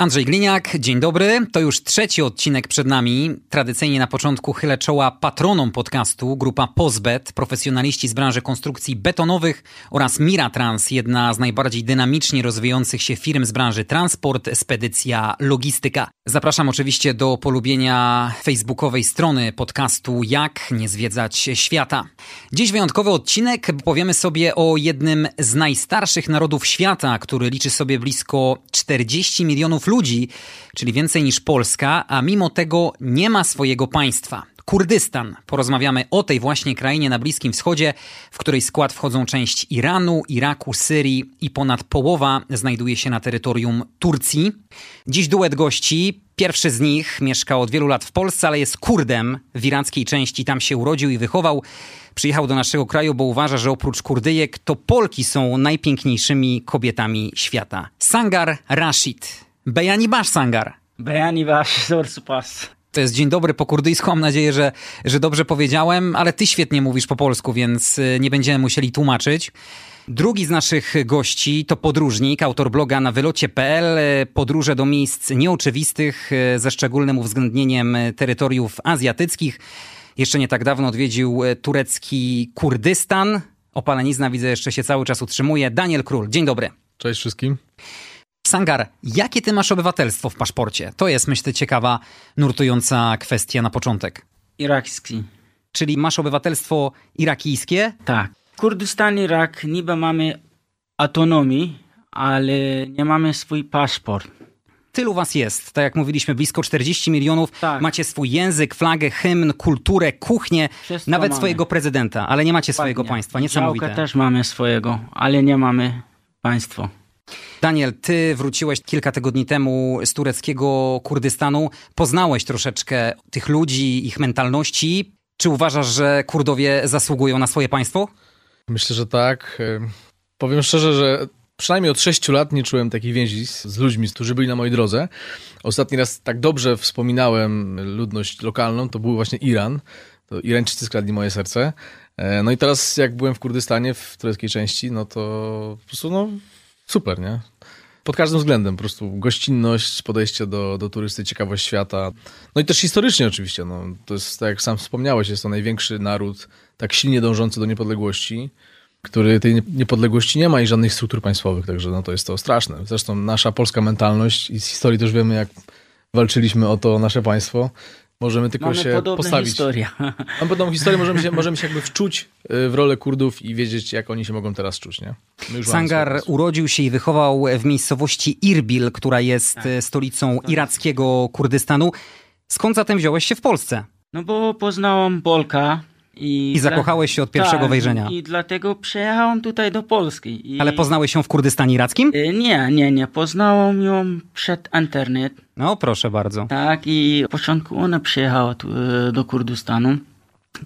Andrzej Gliniak, dzień dobry. To już trzeci odcinek przed nami. Tradycyjnie na początku chylę czoła patronom podcastu, grupa Pozbet, profesjonaliści z branży konstrukcji betonowych oraz Miratrans, jedna z najbardziej dynamicznie rozwijających się firm z branży transport, spedycja, logistyka. Zapraszam oczywiście do polubienia facebookowej strony podcastu Jak nie zwiedzać świata. Dziś wyjątkowy odcinek, powiemy sobie o jednym z najstarszych narodów świata, który liczy sobie blisko 40 milionów ludzi, czyli więcej niż Polska, a mimo tego nie ma swojego państwa. Kurdystan. Porozmawiamy o tej właśnie krainie na Bliskim Wschodzie, w której skład wchodzą część Iranu, Iraku, Syrii i ponad połowa znajduje się na terytorium Turcji. Dziś duet gości. Pierwszy z nich mieszka od wielu lat w Polsce, ale jest Kurdem w irackiej części. Tam się urodził i wychował. Przyjechał do naszego kraju, bo uważa, że oprócz Kurdyjek to Polki są najpiękniejszymi kobietami świata. Sangar Rashid. Bejani Bash Sangar. Bejani Bash, zor supas. To jest dzień dobry po kurdyjsku. Mam nadzieję, że, że dobrze powiedziałem, ale ty świetnie mówisz po polsku, więc y, nie będziemy musieli tłumaczyć. Drugi z naszych gości to podróżnik, autor bloga na wylocie.pl, y, podróże do miejsc nieoczywistych y, ze szczególnym uwzględnieniem terytoriów azjatyckich. Jeszcze nie tak dawno odwiedził turecki Kurdystan. Opalenizna widzę jeszcze się cały czas utrzymuje. Daniel Król, dzień dobry. Cześć wszystkim. Sangar, jakie ty masz obywatelstwo w paszporcie? To jest, myślę, ciekawa, nurtująca kwestia na początek. Irakski. Czyli masz obywatelstwo irakijskie? Tak. Kurdystan, Irak, niby mamy autonomii, ale nie mamy swój paszport. Tylu was jest, tak jak mówiliśmy, blisko 40 milionów. Tak. Macie swój język, flagę, hymn, kulturę, kuchnię, Wszystko nawet mamy. swojego prezydenta, ale nie macie swojego państwa. Niesamowite. Działkę też mamy swojego, ale nie mamy państwo. Daniel, ty wróciłeś kilka tygodni temu z tureckiego Kurdystanu. Poznałeś troszeczkę tych ludzi, ich mentalności. Czy uważasz, że Kurdowie zasługują na swoje państwo? Myślę, że tak. Powiem szczerze, że przynajmniej od 6 lat nie czułem takiej więzi z, z ludźmi, którzy byli na mojej drodze. Ostatni raz tak dobrze wspominałem ludność lokalną, to był właśnie Iran. To Irańczycy skradli moje serce. E, No i teraz jak byłem w Kurdystanie, w tureckiej części, no to po prostu no super, nie? Pod każdym względem, po prostu gościnność, podejście do, do turysty, ciekawość świata. No i też historycznie oczywiście, no, to jest, tak jak sam wspomniałeś, jest to największy naród tak silnie dążący do niepodległości, który tej nie- niepodległości nie ma i żadnych struktur państwowych, także no, to jest to straszne. Zresztą nasza polska mentalność i z historii też wiemy, jak walczyliśmy o to nasze państwo. Możemy tylko Mamy się podobną postawić. historię. Mam podobną historię, możemy się, możemy się jakby wczuć y, w rolę Kurdów i wiedzieć, jak oni się mogą teraz czuć, nie? Mamy Sangar urodził się i wychował w miejscowości Irbil, która jest Tak. e, stolicą irackiego Kurdystanu. Skąd zatem wziąłeś się w Polsce? No bo poznałam Polka i... I zakochałeś się od pierwszego tak, wejrzenia. I dlatego przyjechałam tutaj do Polski. I... Ale poznałeś się w Kurdystanie irackim? Y, Nie, nie, nie. Poznałam ją przed internet. No proszę bardzo. Tak, i w początku ona przyjechała tu, e, do Kurdystanu.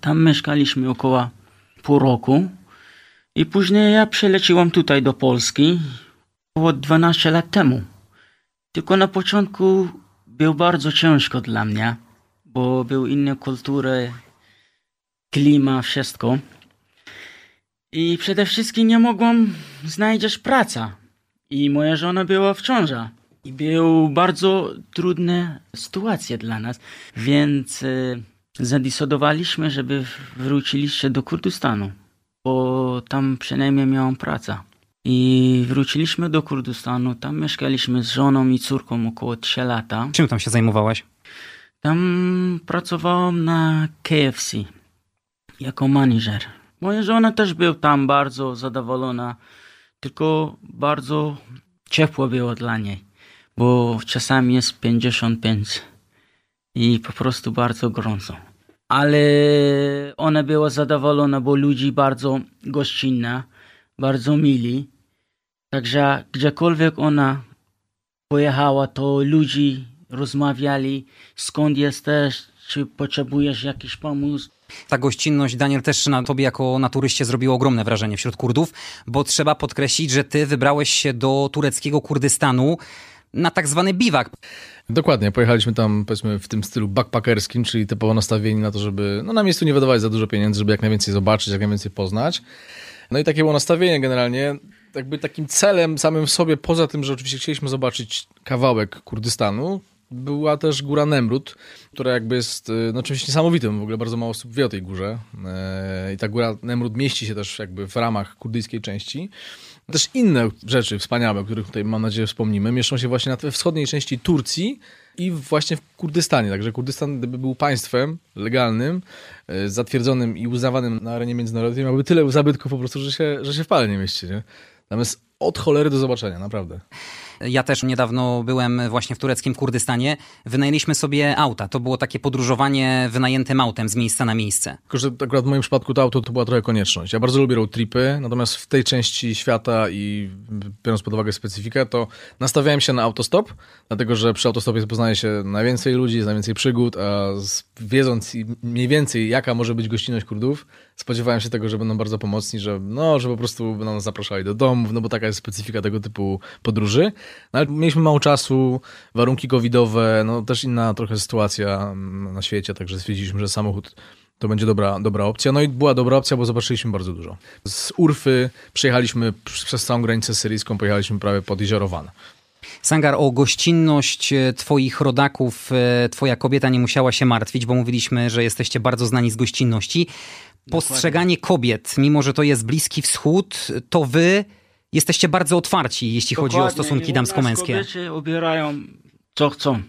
Tam mieszkaliśmy około pół roku. I później ja przyleciłam tutaj do Polski około 12 lat temu. Tylko na początku był bardzo ciężko dla mnie, bo był inne kultury, klima, wszystko. I przede wszystkim nie mogłam znaleźć pracy. I moja żona była w ciąży. I był bardzo trudna sytuacja dla nas, więc e, zadecydowaliśmy, żeby wróciliście do Kurdystanu, bo tam przynajmniej miałam pracę. I wróciliśmy do Kurdystanu, tam mieszkaliśmy z żoną i córką około 3 lata. Czym tam się zajmowałaś? Tam pracowałam na KFC jako manager. Moja żona też była tam bardzo zadowolona, tylko bardzo ciepło było dla niej, bo czasami jest 55 i po prostu bardzo gorąco. Ale ona była zadowolona, bo ludzi bardzo gościnna, bardzo mili. Także gdziekolwiek ona pojechała, to ludzi rozmawiali, skąd jesteś, czy potrzebujesz jakiś pomóc. Ta gościnność, Daniel, też na tobie jako na turyście zrobiło ogromne wrażenie wśród Kurdów, bo trzeba podkreślić, że ty wybrałeś się do tureckiego Kurdystanu na tak zwany biwak. Dokładnie, pojechaliśmy tam powiedzmy w tym stylu backpackerskim, czyli typowo nastawieni na to, żeby no, na miejscu nie wydawać za dużo pieniędzy, żeby jak najwięcej zobaczyć, jak najwięcej poznać. No i takie było nastawienie generalnie. Jakby takim celem samym w sobie, poza tym, że oczywiście chcieliśmy zobaczyć kawałek Kurdystanu, była też góra Nemrut, która jakby jest y, no, czymś niesamowitym. W ogóle bardzo mało osób wie o tej górze. E, I ta góra Nemrut mieści się też jakby w ramach kurdyjskiej części. Też inne rzeczy wspaniałe, o których tutaj mam nadzieję wspomnimy, mieszczą się właśnie na wschodniej części Turcji i właśnie w Kurdystanie. Także Kurdystan, gdyby był państwem legalnym, e, zatwierdzonym i uznawanym na arenie międzynarodowej, miałby tyle zabytków po prostu, że się, że się w pale nie mieści. Nie? Tam jest od cholery do zobaczenia, naprawdę. Ja też niedawno byłem właśnie w tureckim Kurdystanie. Wynajęliśmy sobie auta. To było takie podróżowanie wynajętym autem z miejsca na miejsce. Tylko, że akurat w moim przypadku to auto to była trochę konieczność. Ja bardzo lubię road tripy, natomiast w tej części świata i biorąc pod uwagę specyfikę, to nastawiałem się na autostop, dlatego że przy autostopie poznaje się najwięcej ludzi, jest najwięcej przygód, a wiedząc mniej więcej jaka może być gościnność Kurdów, spodziewałem się tego, że będą bardzo pomocni, że no, że po prostu będą nas zapraszali do domów, no bo taka jest specyfika tego typu podróży. No, ale mieliśmy mało czasu, warunki covidowe, no też inna trochę sytuacja mm, na świecie, także stwierdziliśmy, że samochód to będzie dobra, dobra opcja. No i była dobra opcja, bo zobaczyliśmy bardzo dużo. Z Urfy przejechaliśmy przez całą granicę syryjską, pojechaliśmy prawie pod jezioro Van. Sangar, o gościnność e, twoich rodaków e, twoja kobieta nie musiała się martwić, bo mówiliśmy, że jesteście bardzo znani z gościnności. Postrzeganie kobiet, mimo że to jest Bliski Wschód, to wy jesteście bardzo otwarci, jeśli Dokładnie. chodzi o stosunki damsko-męskie. Kobiety ubierają co chcą.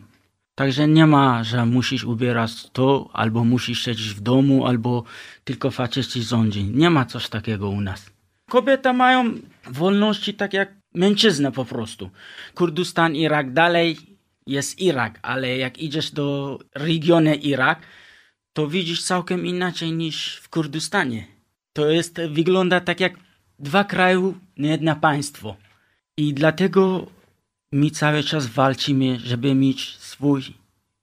Także nie ma, że musisz ubierać to, albo musisz siedzieć w domu, albo tylko faceci rządzi. Nie ma coś takiego u nas. Kobiety mają wolności tak jak mężczyzna po prostu. Kurdystan, Irak, dalej jest Irak, ale jak idziesz do regionu Irak, to widzisz całkiem inaczej niż w Kurdystanie. To jest, wygląda tak jak dwa kraje, nie jedno państwo. I dlatego my cały czas walczymy, żeby mieć swój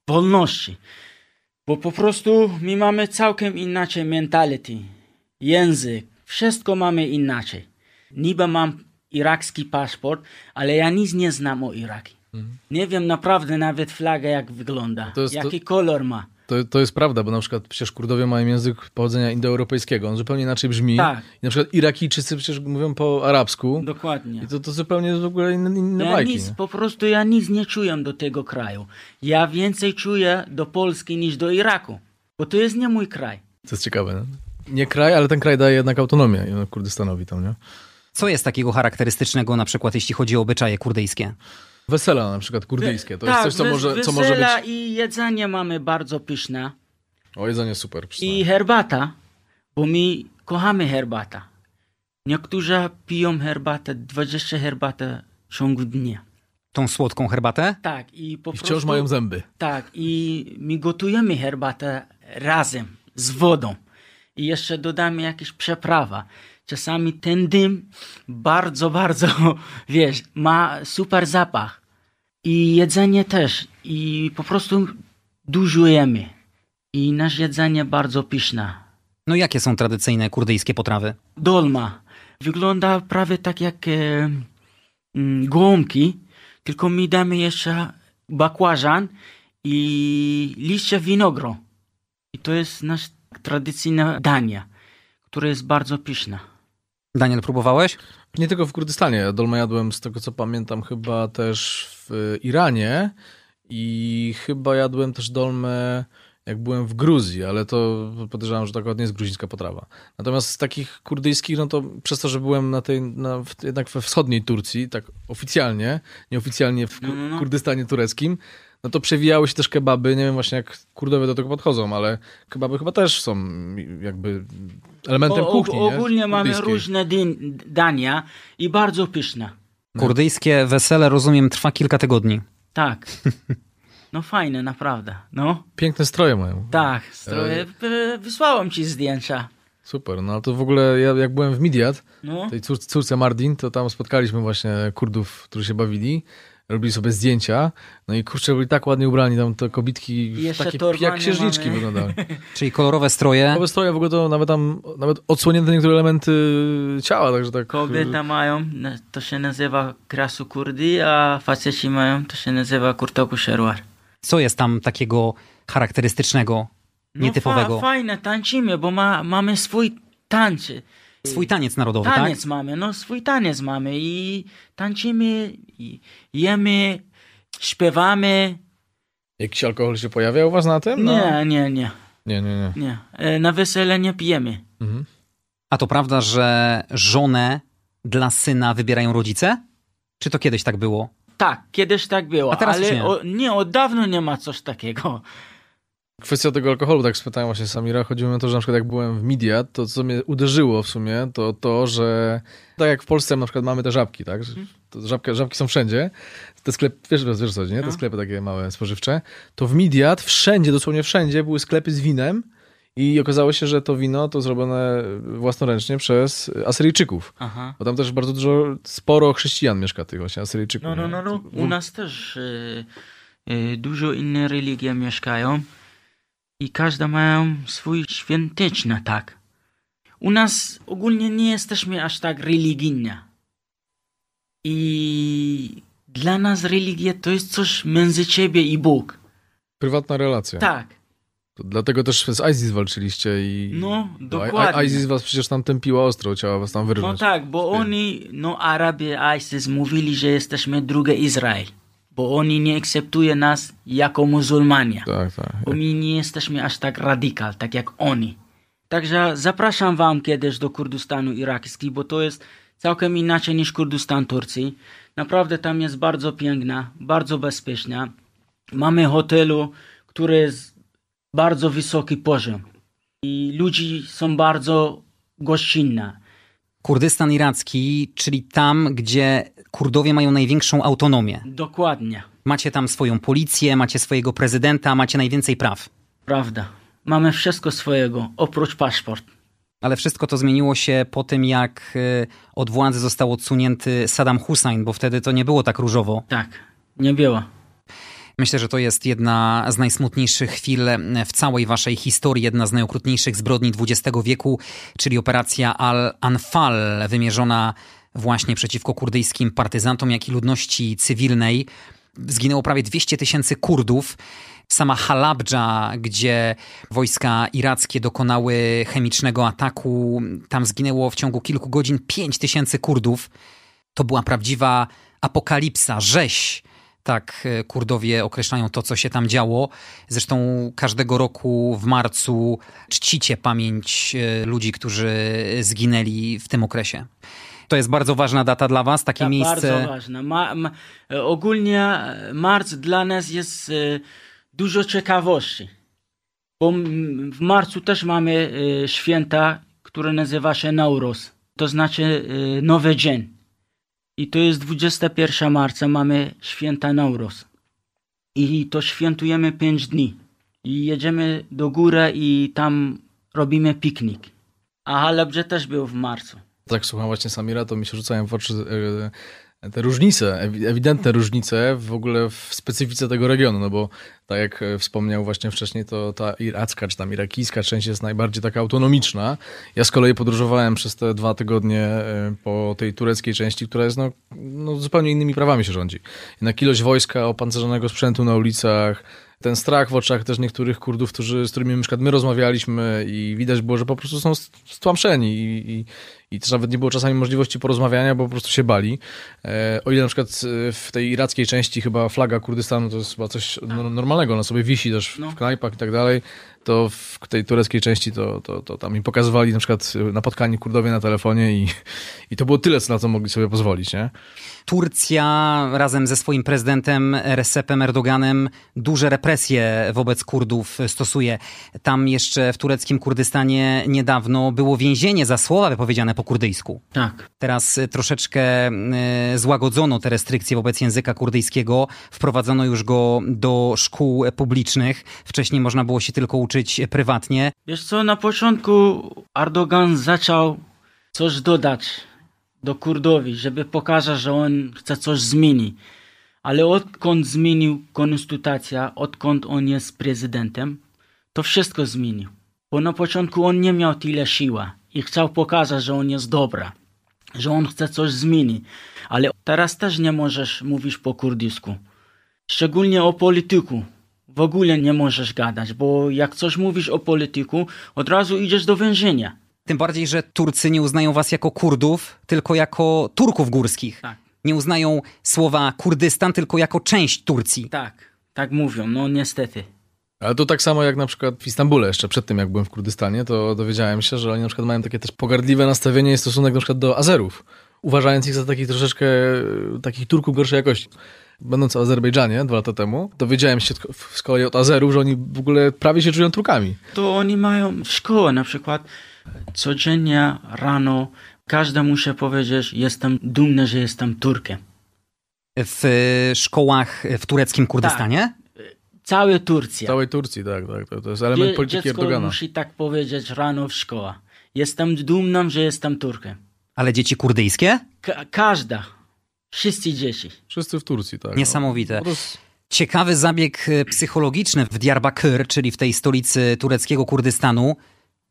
wolności. Bo po prostu my mamy całkiem inaczej mentality, język, wszystko mamy inaczej. Niby mam irakski paszport, ale ja nic nie znam o Iraku. Mhm. Nie wiem naprawdę nawet flagę jak wygląda, jaki to... kolor ma. To, to jest prawda, bo na przykład przecież Kurdowie mają język pochodzenia indoeuropejskiego, on zupełnie inaczej brzmi. Tak. I na przykład Irakijczycy przecież mówią po arabsku. Dokładnie. I to, to zupełnie w ogóle inne, inne ja bajki. Nic, po prostu ja nic nie czuję do tego kraju. Ja więcej czuję do Polski niż do Iraku, bo to jest nie mój kraj. To jest ciekawe. No? Nie kraj, ale ten kraj daje jednak autonomię Kurdystanowi tam, nie? Co jest takiego charakterystycznego na przykład jeśli chodzi o obyczaje kurdyjskie? Wesela na przykład kurdyjskie. To tak, jest coś, co może, co może być... i jedzenie mamy bardzo pyszne. O, jedzenie super. I herbata, bo my kochamy herbata. Niektórzy piją herbatę, 20 herbatę w ciągu dnia. Tą słodką herbatę? Tak. I, po I wciąż prostu, mają zęby. Tak. I my gotujemy herbatę razem z wodą. I jeszcze dodamy jakieś przeprawa. Czasami ten dym bardzo, bardzo, wiesz, ma super zapach. I jedzenie też. I po prostu dużo jemy. I nasze jedzenie bardzo pyszne. No jakie są tradycyjne kurdyjskie potrawy? Dolma. Wygląda prawie tak jak e, mm, gołąbki, tylko my damy jeszcze bakłażan i liście winogron. I to jest nasz tradycyjne danie, które jest bardzo pyszne. Daniel, próbowałeś? Nie tylko w Kurdystanie. Dolma jadłem z tego co pamiętam chyba też w Iranie i chyba jadłem też dolmę jak byłem w Gruzji, ale to podejrzewam, że to akurat nie jest gruzińska potrawa. Natomiast z takich kurdyjskich, no to przez to, że byłem na tej, na, jednak we wschodniej Turcji, tak oficjalnie, nieoficjalnie w no, no, no. Kurdystanie tureckim, no to przewijały się też kebaby. Nie wiem właśnie jak Kurdowie do tego podchodzą, ale kebaby chyba też są jakby elementem o, kuchni. Ogólnie mamy różne dania i bardzo pyszne. Kurdyjskie wesele, rozumiem, trwa kilka tygodni. Tak. No fajne, naprawdę. No. Piękne stroje mają. Tak, stroje. E... Wysłałem ci zdjęcia. Super, no ale to w ogóle ja jak byłem w Midiat, no. tej cór, córce Mardin, to tam spotkaliśmy właśnie Kurdów, którzy się bawili robili sobie zdjęcia, no i kurczę, byli tak ładnie ubrani, tam te kobitki takie jak księżniczki mamy. wyglądały. Czyli kolorowe stroje. Nowe stroje w ogóle to nawet tam, nawet odsłonięte niektóre elementy ciała, także tak... Kobieta mają, na- to się nazywa krasu kurdy, a faceci mają, to się nazywa kurtoku sherwar. Co jest tam takiego charakterystycznego, nietypowego? No fa, fajne, tańczymy, bo ma, mamy swój tańczy. Swój taniec narodowy, Taniec tak? mamy, no swój taniec mamy i tańczymy, i jemy, śpiewamy. Jakiś alkohol się pojawia u was na tym? No. Nie, nie, nie, Nie, nie, nie. nie. E, Na wesele nie pijemy. Mhm. A to prawda, że żonę dla syna wybierają rodzice? Czy to kiedyś tak było? Tak, kiedyś tak było, A teraz już ale nie. O, nie, od dawno nie ma coś takiego. Kwestia tego alkoholu, tak spytałem właśnie Samira, chodziło o to, że na przykład jak byłem w media, to co mnie uderzyło w sumie, to to, że tak jak w Polsce na przykład mamy te żabki, tak? Że To żabka, żabki są wszędzie. Te sklepy, wiesz, wiesz, co, nie? Te No. sklepy takie małe, spożywcze. To w Midiat wszędzie, dosłownie wszędzie były sklepy z winem i okazało się, że to wino to zrobione własnoręcznie przez Asyryjczyków. Aha. Bo tam też bardzo dużo, sporo chrześcijan mieszka tych właśnie Asyryjczyków. No, no, no, no. U nas też e, e, dużo inne religie mieszkają i każda mają swój świąteczny, tak. U nas ogólnie nie jesteśmy aż tak religijni. I dla nas religia to jest coś między ciebie i Bóg. Prywatna relacja. Tak. To dlatego też z ISIS walczyliście i... No, dokładnie. ISIS was przecież tam tępiła ostro, chciała was tam No wyrwać. tak, bo oni, no Arabie ISIS mówili, że jesteśmy drugie Izrael. Bo oni nie akceptują nas jako muzułmanie. Tak, tak. Bo my nie jesteśmy aż tak radykal, tak jak oni. Także zapraszam wam kiedyś do Kurdystanu irakskiego, bo to jest całkiem inaczej niż Kurdystan Turcji. Naprawdę tam jest bardzo piękna, bardzo bezpieczna. Mamy hotelu, który jest bardzo wysoki poziom. I ludzi są bardzo gościnna. Kurdystan iracki, czyli tam, gdzie Kurdowie mają największą autonomię. Dokładnie. Macie tam swoją policję, macie swojego prezydenta, macie najwięcej praw. Prawda. Mamy wszystko swojego, oprócz paszport. Ale wszystko to zmieniło się po tym, jak y, od władzy został odsunięty Saddam Hussein, bo wtedy to nie było tak różowo. Tak, nie było. Myślę, że to jest jedna z najsmutniejszych chwil w całej waszej historii, jedna z najokrutniejszych zbrodni XX wieku, czyli operacja Al-Anfal, wymierzona właśnie przeciwko kurdyjskim partyzantom, jak i ludności cywilnej. Zginęło prawie 200 tysięcy Kurdów. Sama Halabdża, gdzie wojska irackie dokonały chemicznego ataku, tam zginęło w ciągu kilku godzin 5 tysięcy Kurdów. To była prawdziwa apokalipsa, rzeź. Tak e, Kurdowie określają to, co się tam działo. Zresztą każdego roku w marcu czcicie pamięć e, ludzi, którzy zginęli w tym okresie. To jest bardzo ważna data dla was, takie Tak, miejsce. Bardzo ważne. Ma, ma, ogólnie marc dla nas jest e, dużo ciekawości. Bo w marcu też mamy e, święta, które nazywa się Nauros. To znaczy e, Nowy Dzień. I to jest 21 marca, mamy święta Nauros. I to świętujemy 5 dni. I jedziemy do góry i tam robimy piknik. A Halabże też był w marcu. Tak słucham właśnie Samira, to mi się rzucają w oczy e, te różnice, ewi- ewidentne różnice w ogóle w specyfice tego regionu, no bo tak jak e, wspomniał właśnie wcześniej, to ta iracka czy tam irakijska część jest najbardziej taka autonomiczna. Ja z kolei podróżowałem przez te dwa tygodnie e, po tej tureckiej części, która jest no, no zupełnie innymi prawami się rządzi. Jednak ilość wojska, opancerzonego sprzętu na ulicach, ten strach w oczach też niektórych Kurdów, którzy, z którymi na przykład my rozmawialiśmy i widać było, że po prostu są stłamszeni i, i, i też nawet nie było czasami możliwości porozmawiania, bo po prostu się bali. E, o ile na przykład e, w tej irackiej części chyba flaga Kurdystanu to jest chyba coś no, normalnego, ona sobie wisi też No. w knajpach i tak dalej, to w tej tureckiej części to, to, to tam im pokazywali na przykład e, napotkani Kurdowie na telefonie i, i to było tyle, co na co mogli sobie pozwolić, nie? Turcja razem ze swoim prezydentem Recepem Erdoganem duże represje wobec Kurdów stosuje. Tam jeszcze w tureckim Kurdystanie niedawno było więzienie za słowa wypowiedziane po kurdyjsku. Tak. Teraz troszeczkę y, złagodzono te restrykcje wobec języka kurdyjskiego. Wprowadzono już go do szkół publicznych. Wcześniej można było się tylko uczyć prywatnie. Wiesz co, na początku Erdogan zaczął coś dodać do Kurdowi, żeby pokazać, że on chce coś zmienić. Ale odkąd zmienił konstytucja, odkąd on jest prezydentem, to wszystko zmienił. Bo na początku on nie miał tyle siły i chciał pokazać, że on jest dobra, że on chce coś zmienić. Ale teraz też nie możesz mówić po kurdysku. Szczególnie o polityku. W ogóle nie możesz gadać, bo jak coś mówisz o polityku, od razu idziesz do więzienia. Tym bardziej, że Turcy nie uznają was jako Kurdów, tylko jako Turków górskich. Tak. Nie uznają słowa Kurdystan tylko jako część Turcji. Tak, tak mówią, no niestety. Ale to tak samo jak na przykład w Istambule, jeszcze przed tym jak byłem w Kurdystanie, to dowiedziałem się, że oni na przykład mają takie też pogardliwe nastawienie i stosunek na przykład do Azerów, uważając ich za takich troszeczkę, takich Turków gorszej jakości. Będąc w Azerbejdżanie dwa lata temu, dowiedziałem się z kolei od Azerów, że oni w ogóle prawie się czują Turkami. To oni mają szkołę na przykład. Codziennie rano każdy musi powiedzieć, jestem dumny, że jestem Turkiem. W e, szkołach w tureckim Kurdystanie? Całe Turcja. W całej Turcji, tak, tak. To, to jest element Dzie- polityki Dziecko Erdogana. musi tak powiedzieć rano w szkole. Jestem dumny, że jestem Turkiem. Ale dzieci kurdyjskie? Ka- każda. Wszyscy dzieci. Wszyscy w Turcji, tak. Niesamowite. No, to jest- Ciekawy zabieg e, psychologiczny w Diyarbakir, czyli w tej stolicy tureckiego Kurdystanu.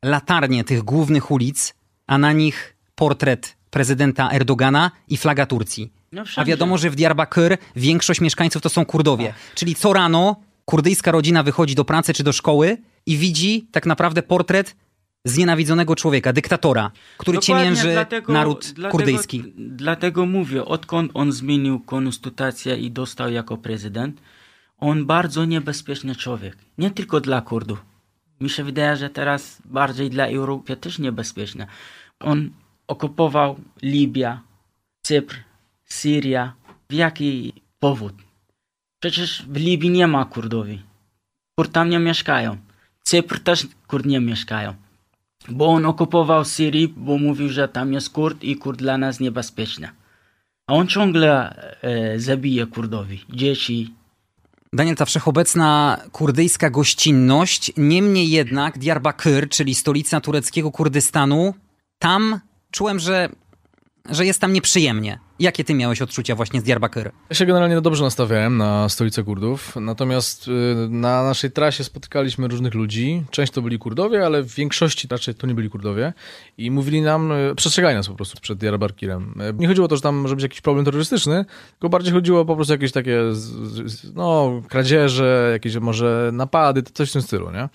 Latarnie tych głównych ulic, a na nich portret prezydenta Erdogana i flaga Turcji. No A wiadomo, że w Diyarbakir większość mieszkańców to są Kurdowie. Czyli co rano kurdyjska rodzina wychodzi do pracy czy do szkoły i widzi tak naprawdę portret znienawidzonego człowieka, dyktatora, który Dokładnie, ciemięży dlatego- naród dlatego- kurdyjski. Dlatego mówię, odkąd on zmienił konstytucję i dostał jako prezydent, on bardzo niebezpieczny człowiek. Nie tylko dla Kurdów. Mi się wydaje, że teraz bardziej dla Europy też niebezpieczny. On okupował Libię, Cypr, Syria. W jaki powód? Przecież w Libii nie ma Kurdowi. Kurd tam nie mieszkają. Cypr też Kurd nie mieszkają. Bo on okupował Syrię, bo mówił, że tam jest Kurd i Kurd dla nas niebezpieczny. A on ciągle e, zabija Kurdowi, dzieci. Daniel, ta wszechobecna kurdyjska gościnność, niemniej jednak Diyarbakir, czyli stolica tureckiego Kurdystanu, tam czułem, że, że jest tam nieprzyjemnie. Jakie ty miałeś odczucia właśnie z Diyarbakir? Ja się generalnie dobrze nastawiałem na stolicę Kurdów, natomiast y, na naszej trasie spotykaliśmy różnych ludzi. Część to byli Kurdowie, ale w większości raczej to nie byli Kurdowie i mówili nam, y, przestrzegali nas po prostu przed Diyarbakirem. Y, Nie chodziło o to, że tam może być jakiś problem terrorystyczny, tylko bardziej chodziło po prostu jakieś takie, no, kradzieże, jakieś może napady, coś w tym stylu, nie?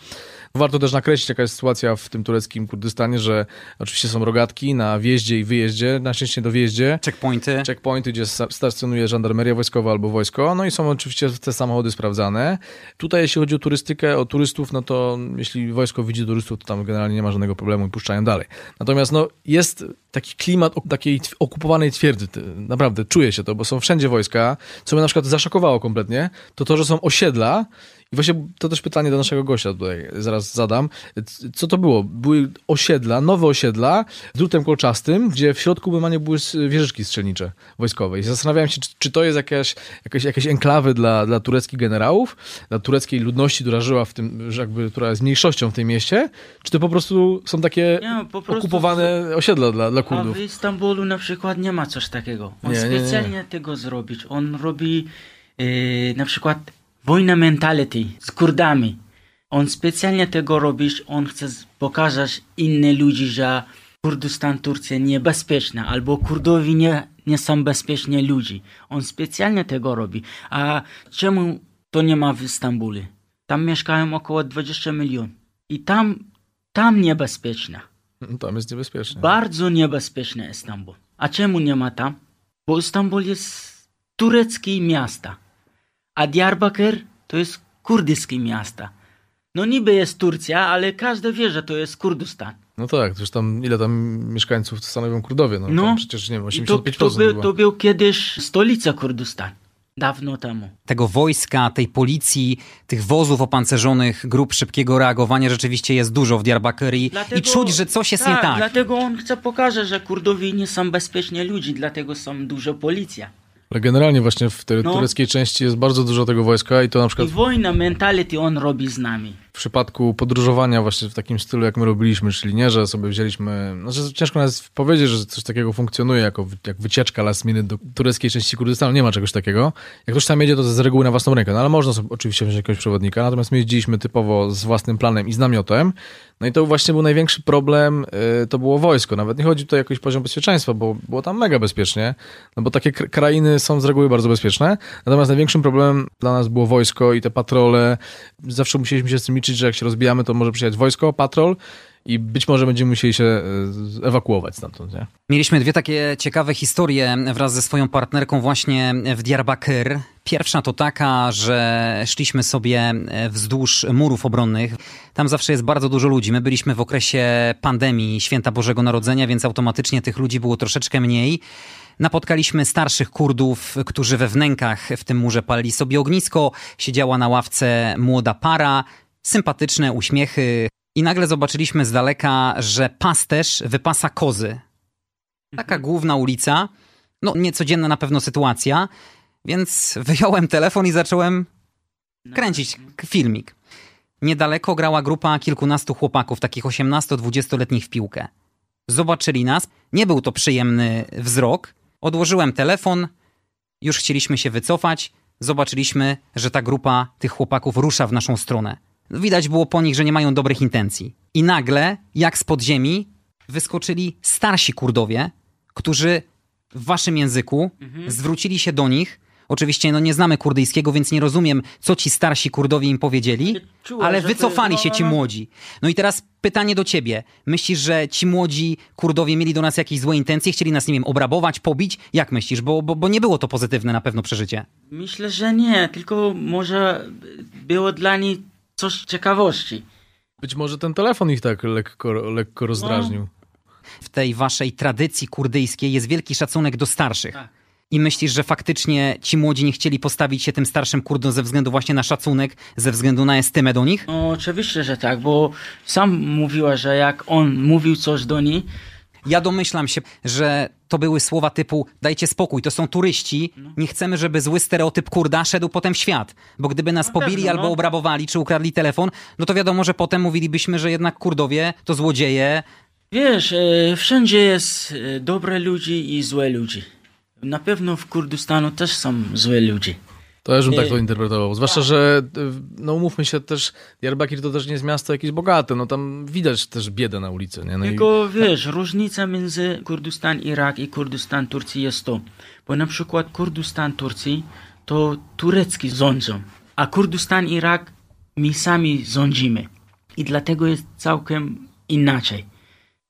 Warto też nakreślić, jaka jest sytuacja w tym tureckim Kurdystanie, że oczywiście są rogatki na wjeździe i wyjeździe, na szczęście do wjeździe Checkpointy? checkpointy, gdzie sta- stacjonuje żandarmeria wojskowa albo wojsko, no i są oczywiście te samochody sprawdzane. Tutaj jeśli chodzi o turystykę, o turystów, no to jeśli wojsko widzi turystów, to tam generalnie nie ma żadnego problemu i puszczają dalej. Natomiast no jest taki klimat takiej okupowanej twierdzy, naprawdę czuje się to, bo są wszędzie wojska, co mnie na przykład zaszokowało kompletnie, to to, że są osiedla i właśnie to też pytanie do naszego gościa tutaj zaraz zadam. Co to było? Były osiedla, nowe osiedla z drutem kolczastym, gdzie w środku normalnie były wieżyczki strzelnicze wojskowe. I zastanawiałem się, czy, czy to jest jakaś, jakaś, jakieś enklawy dla, dla tureckich generałów, dla tureckiej ludności, która żyła w tym, jakby, która jest mniejszością w tym mieście, czy to po prostu są takie Nie, prostu- okupowane osiedla dla, dla A Kurdów? w Istambulu na przykład nie ma coś takiego. On Nie, nie, nie. specjalnie tego zrobić. On robi e, na przykład wojna mentality z Kurdami. On specjalnie tego robi, on chce pokazać innym ludzi, że Kurdystan, Turcja niebezpieczna, albo Kurdowi nie, nie są bezpieczni ludzi. On specjalnie tego robi. A czemu to nie ma w Istambule? Tam mieszkają około 20 milionów. I tam, tam niebezpieczna. No, Tam jest niebezpiecznie. Bardzo niebezpieczny Istanbul. A czemu nie ma tam? Bo Istanbul jest tureckie miasto, a Diyarbakir to jest kurdyskie miasto. No niby jest Turcja, ale każdy wie, że to jest Kurdystan. No tak, przecież tam ile tam mieszkańców stanowią Kurdowie? No, No. Przecież nie wiem, I to, 85% to, był, chyba. to był kiedyś stolica Kurdystan. Dawno temu. Tego wojska, tej policji, tych wozów opancerzonych, grup szybkiego reagowania rzeczywiście jest dużo w Diyarbakir i, i czuć, że coś jest nie tak. Dlatego on chce pokazać, że Kurdowie nie są bezpieczni ludzi, dlatego są dużo policja. Ale generalnie właśnie w tej No. tureckiej części jest bardzo dużo tego wojska i to na I przykład wojna mentality on robi z nami. Przypadku podróżowania właśnie w takim stylu, jak my robiliśmy, czyli nie, że sobie wzięliśmy, znaczy ciężko nawet powiedzieć, że coś takiego funkcjonuje jako jak wycieczka last minute do tureckiej części Kurdystanu, nie ma czegoś takiego. Jak ktoś tam jedzie, to z reguły na własną rękę, no ale można sobie oczywiście wziąć jakiegoś przewodnika, natomiast my jeździliśmy typowo z własnym planem i z namiotem, no i to właśnie był największy problem, y, to było wojsko. Nawet nie chodzi tutaj o jakiś poziom bezpieczeństwa, bo było tam mega bezpiecznie, no bo takie krainy są z reguły bardzo bezpieczne. Natomiast największym problemem dla nas było wojsko i te patrole. Zawsze musieliśmy się z tym liczyć, że jak się rozbijamy, to może przyjechać wojsko, patrol i być może będziemy musieli się e, ewakuować stamtąd. Nie? Mieliśmy dwie takie ciekawe historie wraz ze swoją partnerką właśnie w Diyarbakir. Pierwsza to taka, że szliśmy sobie e, wzdłuż murów obronnych. Tam zawsze jest bardzo dużo ludzi. My byliśmy w okresie pandemii Święta Bożego Narodzenia, więc automatycznie tych ludzi było troszeczkę mniej. Napotkaliśmy starszych Kurdów, którzy we wnękach w tym murze palili sobie ognisko. Siedziała na ławce młoda para, sympatyczne uśmiechy. I nagle zobaczyliśmy z daleka, że pasterz wypasa kozy. Taka mhm. główna ulica. No, niecodzienna na pewno sytuacja. Więc wyjąłem telefon i zacząłem kręcić filmik. Niedaleko grała grupa kilkunastu chłopaków, takich 18-20-letnich w piłkę. Zobaczyli nas. Nie był to przyjemny wzrok. Odłożyłem telefon. Już chcieliśmy się wycofać. Zobaczyliśmy, że ta grupa tych chłopaków rusza w naszą stronę. Widać było po nich, że nie mają dobrych intencji. I nagle, jak z podziemi, wyskoczyli starsi Kurdowie, którzy w waszym języku mhm. zwrócili się do nich Oczywiście no, nie znamy kurdyjskiego, więc nie rozumiem, co ci starsi Kurdowie im powiedzieli, Czułem, ale wycofali się ci młodzi. No i teraz pytanie do ciebie. Myślisz, że ci młodzi Kurdowie mieli do nas jakieś złe intencje, chcieli nas, nie wiem, obrabować, pobić? Jak myślisz? Bo, bo, bo nie było to pozytywne na pewno przeżycie. Myślę, że nie, tylko może było dla nich coś ciekawości. Być może ten telefon ich tak lekko, lekko rozdrażnił. No. W tej waszej tradycji kurdyjskiej jest wielki szacunek do starszych. Tak. I myślisz, że faktycznie ci młodzi nie chcieli postawić się tym starszym Kurdom ze względu właśnie na szacunek, ze względu na estymę do nich? No oczywiście, że tak, bo sam mówiła, że jak on mówił coś do niej, ja domyślam się, że to były słowa typu dajcie spokój, to są turyści, no. nie chcemy, żeby zły stereotyp Kurda szedł potem w świat. Bo gdyby nas pobili pewno, albo no. obrabowali, czy ukradli telefon, no to wiadomo, że potem mówilibyśmy, że jednak Kurdowie to złodzieje. Wiesz, e, wszędzie jest e, dobre ludzi i złe ludzi. Na pewno w Kurdystanu też są złe ludzie. To ja bym tak to interpretował. Zwłaszcza, że no umówmy się też, Diyarbakir to też nie jest miasto jakieś bogate, no tam widać też biedę na ulicy. Nie? No Tylko i... wiesz, różnica między Kurdystan Irak i Kurdystan Turcji jest to, bo na przykład Kurdystan Turcji to turecki rządzą, a Kurdystan Irak my sami rządzimy. I dlatego jest całkiem inaczej.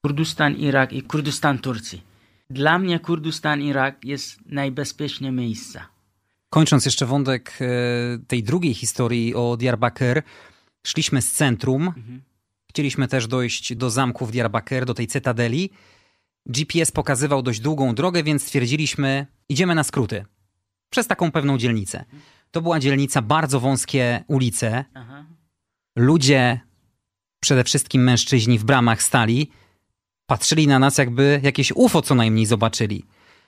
Kurdystan Irak i Kurdystan Turcji. Dla mnie Kurdystan, Irak jest najbezpieczniejsze miejsce. Kończąc jeszcze wątek e, tej drugiej historii o Diyarbakir, szliśmy z centrum. Mhm. Chcieliśmy też dojść do zamku w Diyarbakir, do tej cytadeli. GPS pokazywał dość długą drogę, więc stwierdziliśmy, idziemy na skróty. Przez taką pewną dzielnicę. To była dzielnica, bardzo wąskie ulice. Aha. Ludzie, przede wszystkim mężczyźni w bramach stali patrzyli na nas, jakby jakieś UFO co najmniej zobaczyli.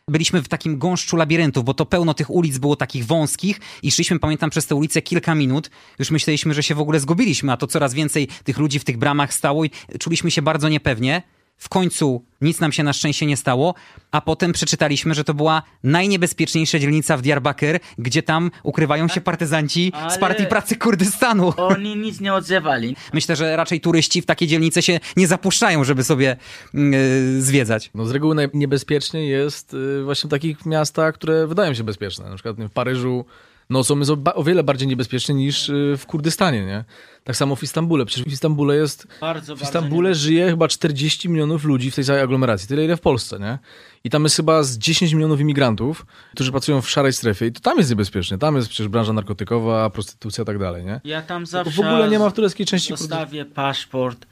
Byliśmy w takim gąszczu labiryntów, bo to pełno tych ulic było takich wąskich i szliśmy, pamiętam, przez te ulice kilka minut. Już myśleliśmy, że się w ogóle zgubiliśmy, a to coraz więcej tych ludzi w tych bramach stało i czuliśmy się bardzo niepewnie. W końcu nic nam się na szczęście nie stało, a potem przeczytaliśmy, że to była najniebezpieczniejsza dzielnica w Diyarbakir, gdzie tam ukrywają się partyzanci Ale z Partii Pracy Kurdystanu. Oni nic nie odzywali. Myślę, że raczej turyści w takie dzielnice się nie zapuszczają, żeby sobie yy, zwiedzać. No z reguły najniebezpieczniej jest yy, właśnie w takich miastach, które wydają się bezpieczne. Na przykład w Paryżu nocą jest o, wiele bardziej niebezpieczne niż y, w Kurdystanie, nie? Tak samo w Istambule. Przecież w Istambule jest. Bardzo, w Istambule żyje chyba 40 milionów ludzi w tej całej aglomeracji. Tyle ile w Polsce, nie? I tam jest chyba z 10 milionów imigrantów, którzy pracują w szarej strefie. I to tam jest niebezpiecznie. Tam jest przecież branża narkotykowa, prostytucja i tak dalej, nie? Ja tam zawsze. w ogóle nie ma w tureckiej części Zostawię paszport,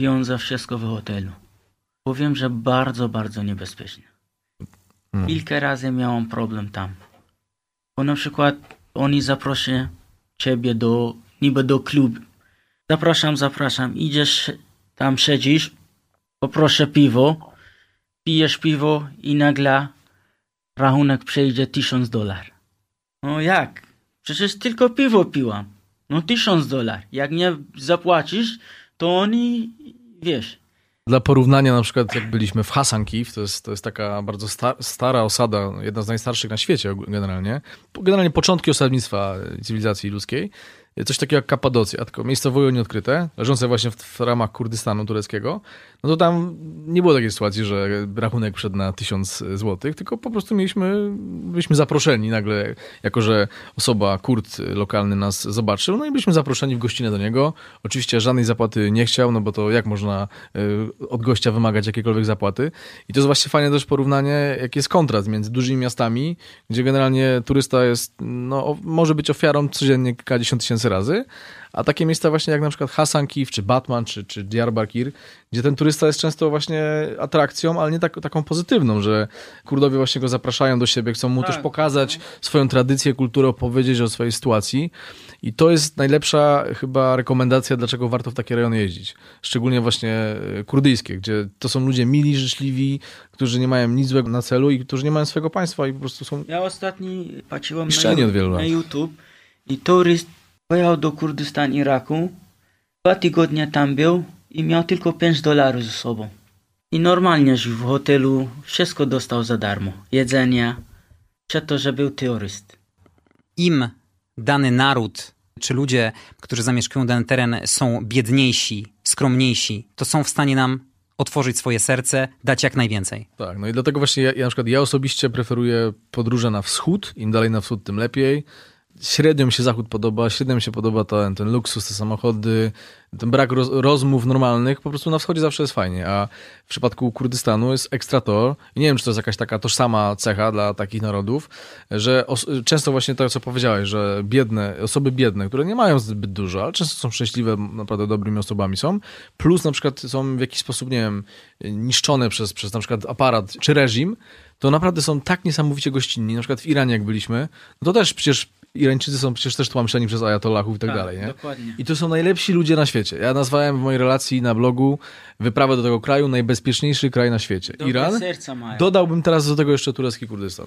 wiążę wszystko w hotelu. Powiem, że bardzo, bardzo niebezpiecznie. Hmm. Kilka razy miałem problem tam. Bo na przykład oni zaproszą ciebie do, niby do klubu. Zapraszam, zapraszam. Idziesz tam, siedzisz, poproszę piwo, pijesz piwo i nagle rachunek przejdzie tysiąc dolar. No jak? Przecież tylko piwo piłam. No tysiąc dolar. Jak nie zapłacisz, to oni, wiesz, Dla porównania, na przykład jak byliśmy w Hasan Kiv, to jest, to jest taka bardzo sta, stara osada, jedna z najstarszych na świecie generalnie. Generalnie początki osadnictwa cywilizacji ludzkiej. Coś takiego jak Kapadocja, tylko miejscowoje nieodkryte, leżące właśnie w, w ramach Kurdystanu tureckiego. No to tam nie było takiej sytuacji, że rachunek wszedł na tysiąc złotych, tylko po prostu mieliśmy, byliśmy zaproszeni nagle, jako że osoba, Kurd lokalny nas zobaczył, no i byliśmy zaproszeni w gościnę do niego. Oczywiście żadnej zapłaty nie chciał, no bo to jak można y, od gościa wymagać jakiejkolwiek zapłaty. I to jest właśnie fajne też porównanie, jaki jest kontrast między dużymi miastami, gdzie generalnie turysta jest, no, może być ofiarą codziennie kilkadziesiąt tysięcy razy, a takie miejsca właśnie jak na przykład Hasan Kiv, czy Batman, czy, czy Diyarbakir, gdzie ten turysta jest często właśnie atrakcją, ale nie tak, taką pozytywną, że Kurdowie właśnie go zapraszają do siebie, chcą mu Tak, też pokazać swoją tradycję, kulturę, opowiedzieć o swojej sytuacji i to jest najlepsza chyba rekomendacja, dlaczego warto w takie rejony jeździć. Szczególnie właśnie e, kurdyjskie, gdzie to są ludzie mili, życzliwi, którzy nie mają nic złego na celu i którzy nie mają swojego państwa i po prostu są Ja ostatni patrzyłem na, na. YouTube i turyst pojechał do Kurdystan, Iraku, dwa tygodnie tam był i miał tylko 5 dolarów ze sobą. I normalnie żył w hotelu, wszystko dostał za darmo. Jedzenie, przez to, że był turyst. Im dany naród czy ludzie, którzy zamieszkują dany teren, są biedniejsi, skromniejsi, to są w stanie nam otworzyć swoje serce, dać jak najwięcej. Tak, no i dlatego właśnie ja, ja na przykład ja osobiście preferuję podróże na wschód, im dalej na wschód, tym lepiej. Średnio mi się zachód podoba, średnio mi się podoba ten, ten luksus, te samochody, ten brak roz, rozmów normalnych, po prostu na wschodzie zawsze jest fajnie, a w przypadku Kurdystanu jest ekstra to, i nie wiem, czy to jest jakaś taka tożsama cecha dla takich narodów, że os- często właśnie to, co powiedziałeś, że biedne, osoby biedne, które nie mają zbyt dużo, ale często są szczęśliwe, naprawdę dobrymi osobami są, plus na przykład są w jakiś sposób, nie wiem, niszczone przez, przez na przykład aparat czy reżim, to naprawdę są tak niesamowicie gościnni. Na przykład w Iranie, jak byliśmy, no to też przecież Irańczycy są przecież też tłamszeni przez ajatollahów i tak, dalej, nie? Dokładnie. I to są najlepsi ludzie na świecie. Ja nazwałem w mojej relacji na blogu wyprawę do tego kraju najbezpieczniejszy kraj na świecie. Dobre Iran. serca mają. Dodałbym teraz do tego jeszcze turecki Kurdystan.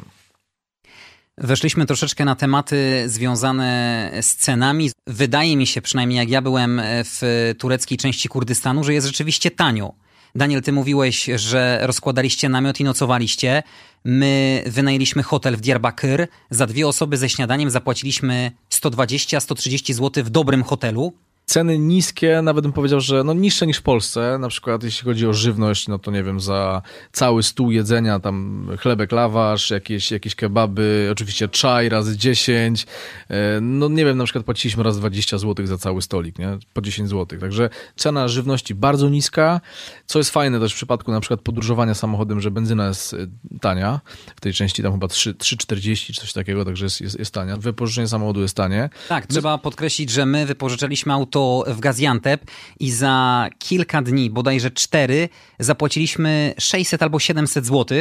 Weszliśmy troszeczkę na tematy związane z cenami. Wydaje mi się, przynajmniej jak ja byłem w tureckiej części Kurdystanu, że jest rzeczywiście tanio. Daniel, ty mówiłeś, że rozkładaliście namiot i nocowaliście. My wynajęliśmy hotel w Diyarbakir. Za dwie osoby ze śniadaniem zapłaciliśmy 120-130 zł w dobrym hotelu. Ceny niskie, nawet bym powiedział, że no niższe niż w Polsce. Na przykład jeśli chodzi o żywność, no to nie wiem, za cały stół jedzenia, tam chlebek, lawasz, jakieś, jakieś kebaby, oczywiście czaj razy 10. E, No nie wiem, na przykład płaciliśmy raz 20 zł za cały stolik, nie? Po 10 zł. Także cena żywności bardzo niska, co jest fajne też w przypadku na przykład podróżowania samochodem, że benzyna jest e, tania. W tej części tam chyba 3 3,40 czy coś takiego, także jest, jest, jest tania. Wypożyczenie samochodu jest tanie. Tak, trzeba podkreślić, że my wypożyczaliśmy auto w Gaziantep i za kilka dni, bodajże cztery, zapłaciliśmy 600 albo 700 zł.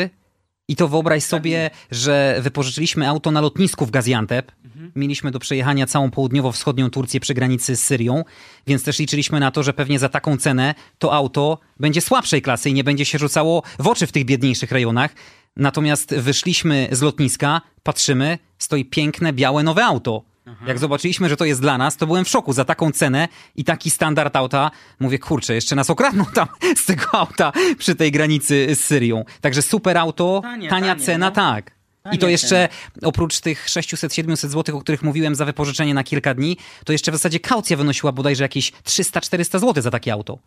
I to wyobraź sobie, że wypożyczyliśmy auto na lotnisku w Gaziantep. Mieliśmy do przejechania całą południowo-wschodnią Turcję przy granicy z Syrią, więc też liczyliśmy na to, że pewnie za taką cenę to auto będzie słabszej klasy i nie będzie się rzucało w oczy w tych biedniejszych rejonach. Natomiast wyszliśmy z lotniska, patrzymy, stoi piękne, białe, nowe auto. Jak zobaczyliśmy, że to jest dla nas, to byłem w szoku za taką cenę i taki standard auta. Mówię, kurczę, jeszcze nas okradną tam z tego auta przy tej granicy z Syrią. Także super auto, Tanie, tania tanie, cena, no. tak. I to jeszcze oprócz tych 600-700 zł, o których mówiłem za wypożyczenie na kilka dni, to jeszcze w zasadzie kaucja wynosiła bodajże jakieś 300-400 zł za takie auto.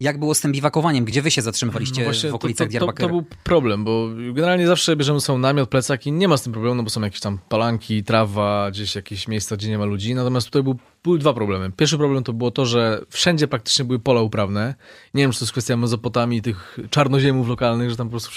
Jak było z tym biwakowaniem? Gdzie wy się zatrzymywaliście No w okolicach to, to, to, to był problem, bo generalnie zawsze bierzemy sobie namiot, plecak i nie ma z tym problemu, no bo są jakieś tam palanki, trawa, gdzieś jakieś miejsca, gdzie nie ma ludzi. Natomiast tutaj był, były dwa problemy. Pierwszy problem to było to, że wszędzie praktycznie były pola uprawne. Nie wiem, czy to jest kwestia Mezopotamii, tych czarnoziemów lokalnych, że tam po prostu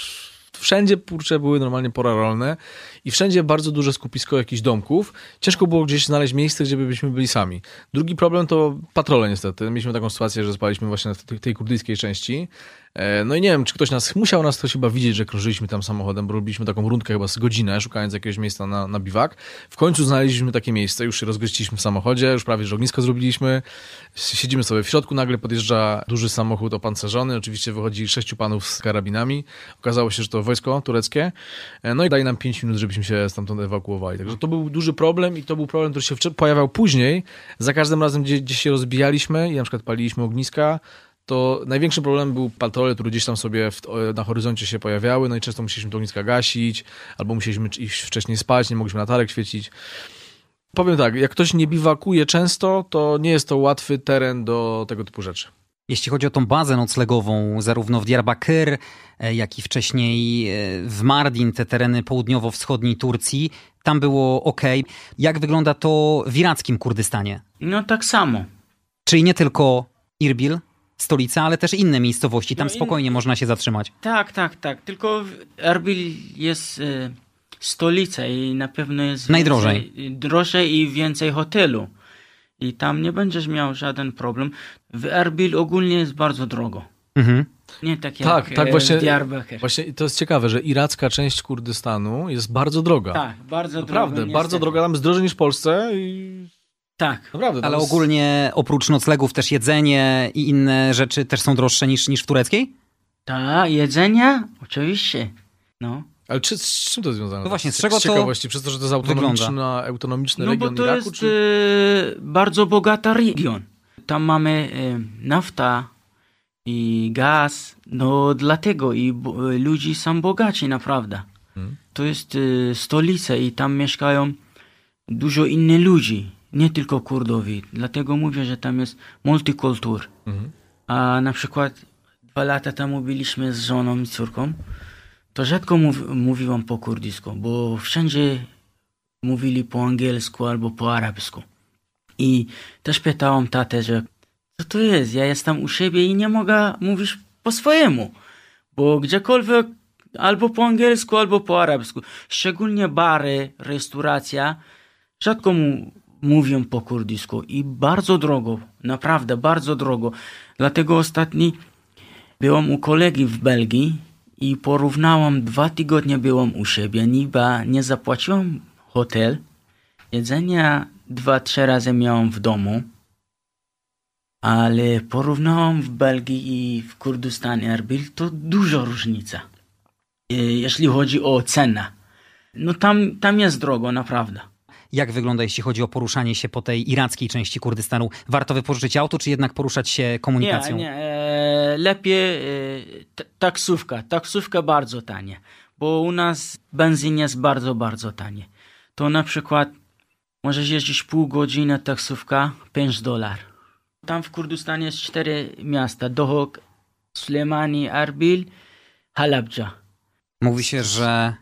wszędzie kurcze były normalnie pora rolne i wszędzie bardzo duże skupisko jakichś domków. Ciężko było gdzieś znaleźć miejsce, gdzie byśmy byli sami. Drugi problem to patrole niestety. Mieliśmy taką sytuację, że spaliśmy właśnie w tej kurdyjskiej części. E, no i nie wiem, czy ktoś nas, musiał nas ktoś chyba widzieć, że krążyliśmy tam samochodem, bo robiliśmy taką rundkę chyba z godzinę, szukając jakiegoś miejsca na, na biwak. W końcu znaleźliśmy takie miejsce, już się rozgościliśmy w samochodzie, już prawie że ognisko zrobiliśmy. Siedzimy sobie w środku, nagle podjeżdża duży samochód opancerzony, oczywiście wychodzi sześciu panów z karabinami. Okazało się, że to wojsko tureckie. E, no i daje nam pięć minut, żebyśmy się stamtąd ewakuowali. Także to był duży problem i to był problem, który się pojawiał później. Za każdym razem, gdzie, gdzie się rozbijaliśmy i na przykład paliliśmy ogniska, to największym problemem był patrole, które gdzieś tam sobie w, na horyzoncie się pojawiały, no i często musieliśmy to ogniska gasić, albo musieliśmy iść wcześniej spać, nie mogliśmy latarek świecić. Powiem tak, jak ktoś nie biwakuje często, to nie jest to łatwy teren do tego typu rzeczy. Jeśli chodzi o tą bazę noclegową, zarówno w Diyarbakir, e, jak i wcześniej e, w Mardin, te tereny południowo-wschodniej Turcji, tam było ok. Jak wygląda to w irackim Kurdystanie? No tak samo. Czyli nie tylko Irbil, stolica, ale też inne miejscowości. Tam no spokojnie in... można się zatrzymać. Tak, tak, tak. Tylko Erbil jest e, stolica i na pewno jest najdrożej. Więcej, drożej i więcej hotelu. I tam nie będziesz miał żaden problem. W Erbil ogólnie jest bardzo drogo. Mhm. Nie tak jak tak, tak, właśnie, w Właśnie to jest ciekawe, że iracka część Kurdystanu jest bardzo droga. Tak, bardzo droga. Naprawdę, bardzo droga. Tam jest drożej niż w Polsce i tak. Naprawdę. Ale jest... ogólnie oprócz noclegów też jedzenie i inne rzeczy też są droższe niż, niż w tureckiej? Tak, jedzenie? Oczywiście. No. Ale czy, z czym to związane? No właśnie, z czego z ciekawości, przez to, że to jest autonomiczna, autonomiczny no region bo to Iraku, jest czy... e, bardzo bogata region. Tam mamy e, nafta i gaz, no dlatego i bo, ludzi są bogaci naprawdę. Hmm. To jest stolica i tam mieszkają dużo innych ludzi nie tylko Kurdowi. Dlatego mówię, że tam jest multikultur. Mhm. A na przykład dwa lata temu byliśmy z żoną i córką, to rzadko mów, mówiłam po kurdysku, bo wszędzie mówili po angielsku albo po arabsku. I też pytałam tatę, że co to jest? Ja jestem u siebie i nie mogę mówić po swojemu, bo gdziekolwiek albo po angielsku, albo po arabsku. Szczególnie bary, restauracja, rzadko mu mówią po kurdysku i bardzo drogo, naprawdę bardzo drogo. Dlatego ostatni byłam u kolegi w Belgii i porównałam, dwa tygodnie byłam u siebie, niby nie zapłaciłam hotel, jedzenia dwa, trzy razy miałam w domu, ale porównałam w Belgii i w Kurdystanie Erbil, to duża różnica, e, jeśli chodzi o cenę. No tam, tam jest drogo, naprawdę. Jak wygląda, jeśli chodzi o poruszanie się po tej irackiej części Kurdystanu? Warto wypożyczyć auto, czy jednak poruszać się komunikacją? Nie, nie. E, lepiej e, taksówka. Taksówka bardzo tanie, bo u nas benzyn jest bardzo, bardzo tanie. To na przykład możesz jeździć pół godziny taksówka, 5 dolar. Tam w Kurdystanie jest cztery miasta. Dohok, Sulemani, Arbil, Halabja. Mówi się, że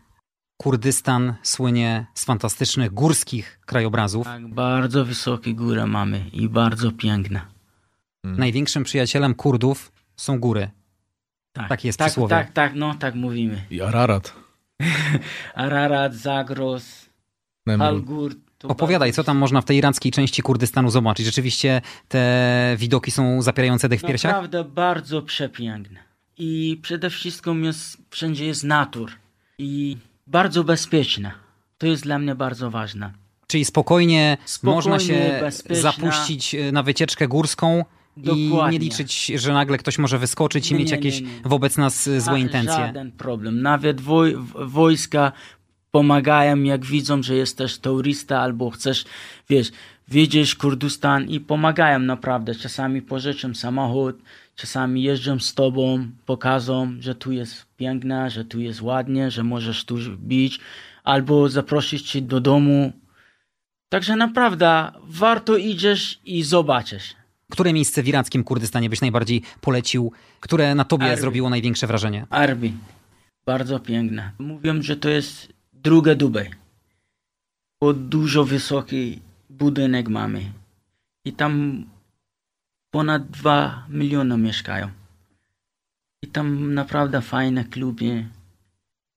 Kurdystan słynie z fantastycznych górskich krajobrazów. Tak, bardzo wysokie góry mamy i bardzo piękne. Hmm. Największym przyjacielem Kurdów są góry. Tak, tak jest tak, przysłowie. Tak, tak, no tak mówimy. I Ararat. Ararat, Zagros, Halgur. Opowiadaj, co tam można w tej irackiej części Kurdystanu zobaczyć. Rzeczywiście te widoki są zapierające dech w piersiach? Naprawdę bardzo przepiękne. I przede wszystkim jest, wszędzie jest natur. I bardzo bezpieczna. To jest dla mnie bardzo ważne. Czyli spokojnie, spokojnie można się bezpieczna. zapuścić e, na wycieczkę górską Dokładnie. i nie liczyć, że nagle ktoś może wyskoczyć i nie, mieć jakieś nie, nie. wobec nas e, złe intencje. Żaden problem. Nawet woj wojska pomagają, jak widzą, że jesteś turysta albo chcesz, wiesz, wiedzieć Kurdystan i pomagają naprawdę. Czasami pożyczą samochód, czasami jeżdżą z tobą, pokażą, że tu jest piękne, że tu jest ładnie, że możesz tu bić, albo zaprosić cię do domu. Także naprawdę warto idziesz i zobaczysz. Które miejsce w irackim Kurdystanie byś najbardziej polecił? Które na tobie Arbi. zrobiło największe wrażenie? Arbi. Bardzo piękne. Mówią, że to jest druga Dubaj. Bo dużo wysoki budynek mamy. I tam ponad 2 miliony mieszkają. I tam naprawdę fajne kluby.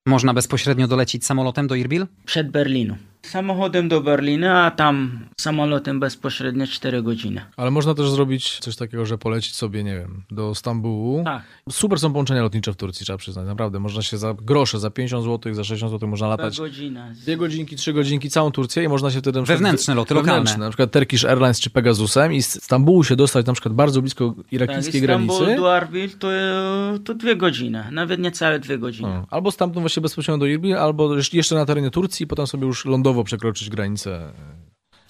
Można bezpośrednio dolecieć samolotem do Irbil? Przed Berlinu. Samochodem do Berlina, a tam samolotem bezpośrednio 4 godziny. Ale można też zrobić coś takiego, że polecić sobie, nie wiem, do Stambułu. Tak. Super są połączenia lotnicze w Turcji, trzeba przyznać, naprawdę. Można się za grosze, za 50 zł, za 60 zł można latać. godziny. Dwie godzinki, trzy godzinki, całą Turcję i można się wtedy... Wewnętrzne loty, wewnętrzne, lokalne. Na przykład Turkish Airlines czy Pegasusem i z Stambułu się dostać na przykład bardzo blisko Tak, irakijskiej Istanbul granicy. do Arbil to, to dwie godziny, nawet niecałe dwie godziny. No, albo stamtąd właśnie bezpośrednio do Irbil, albo jeszcze- na terenie Turcji i potem sobie już lądowo przekroczyć granicę.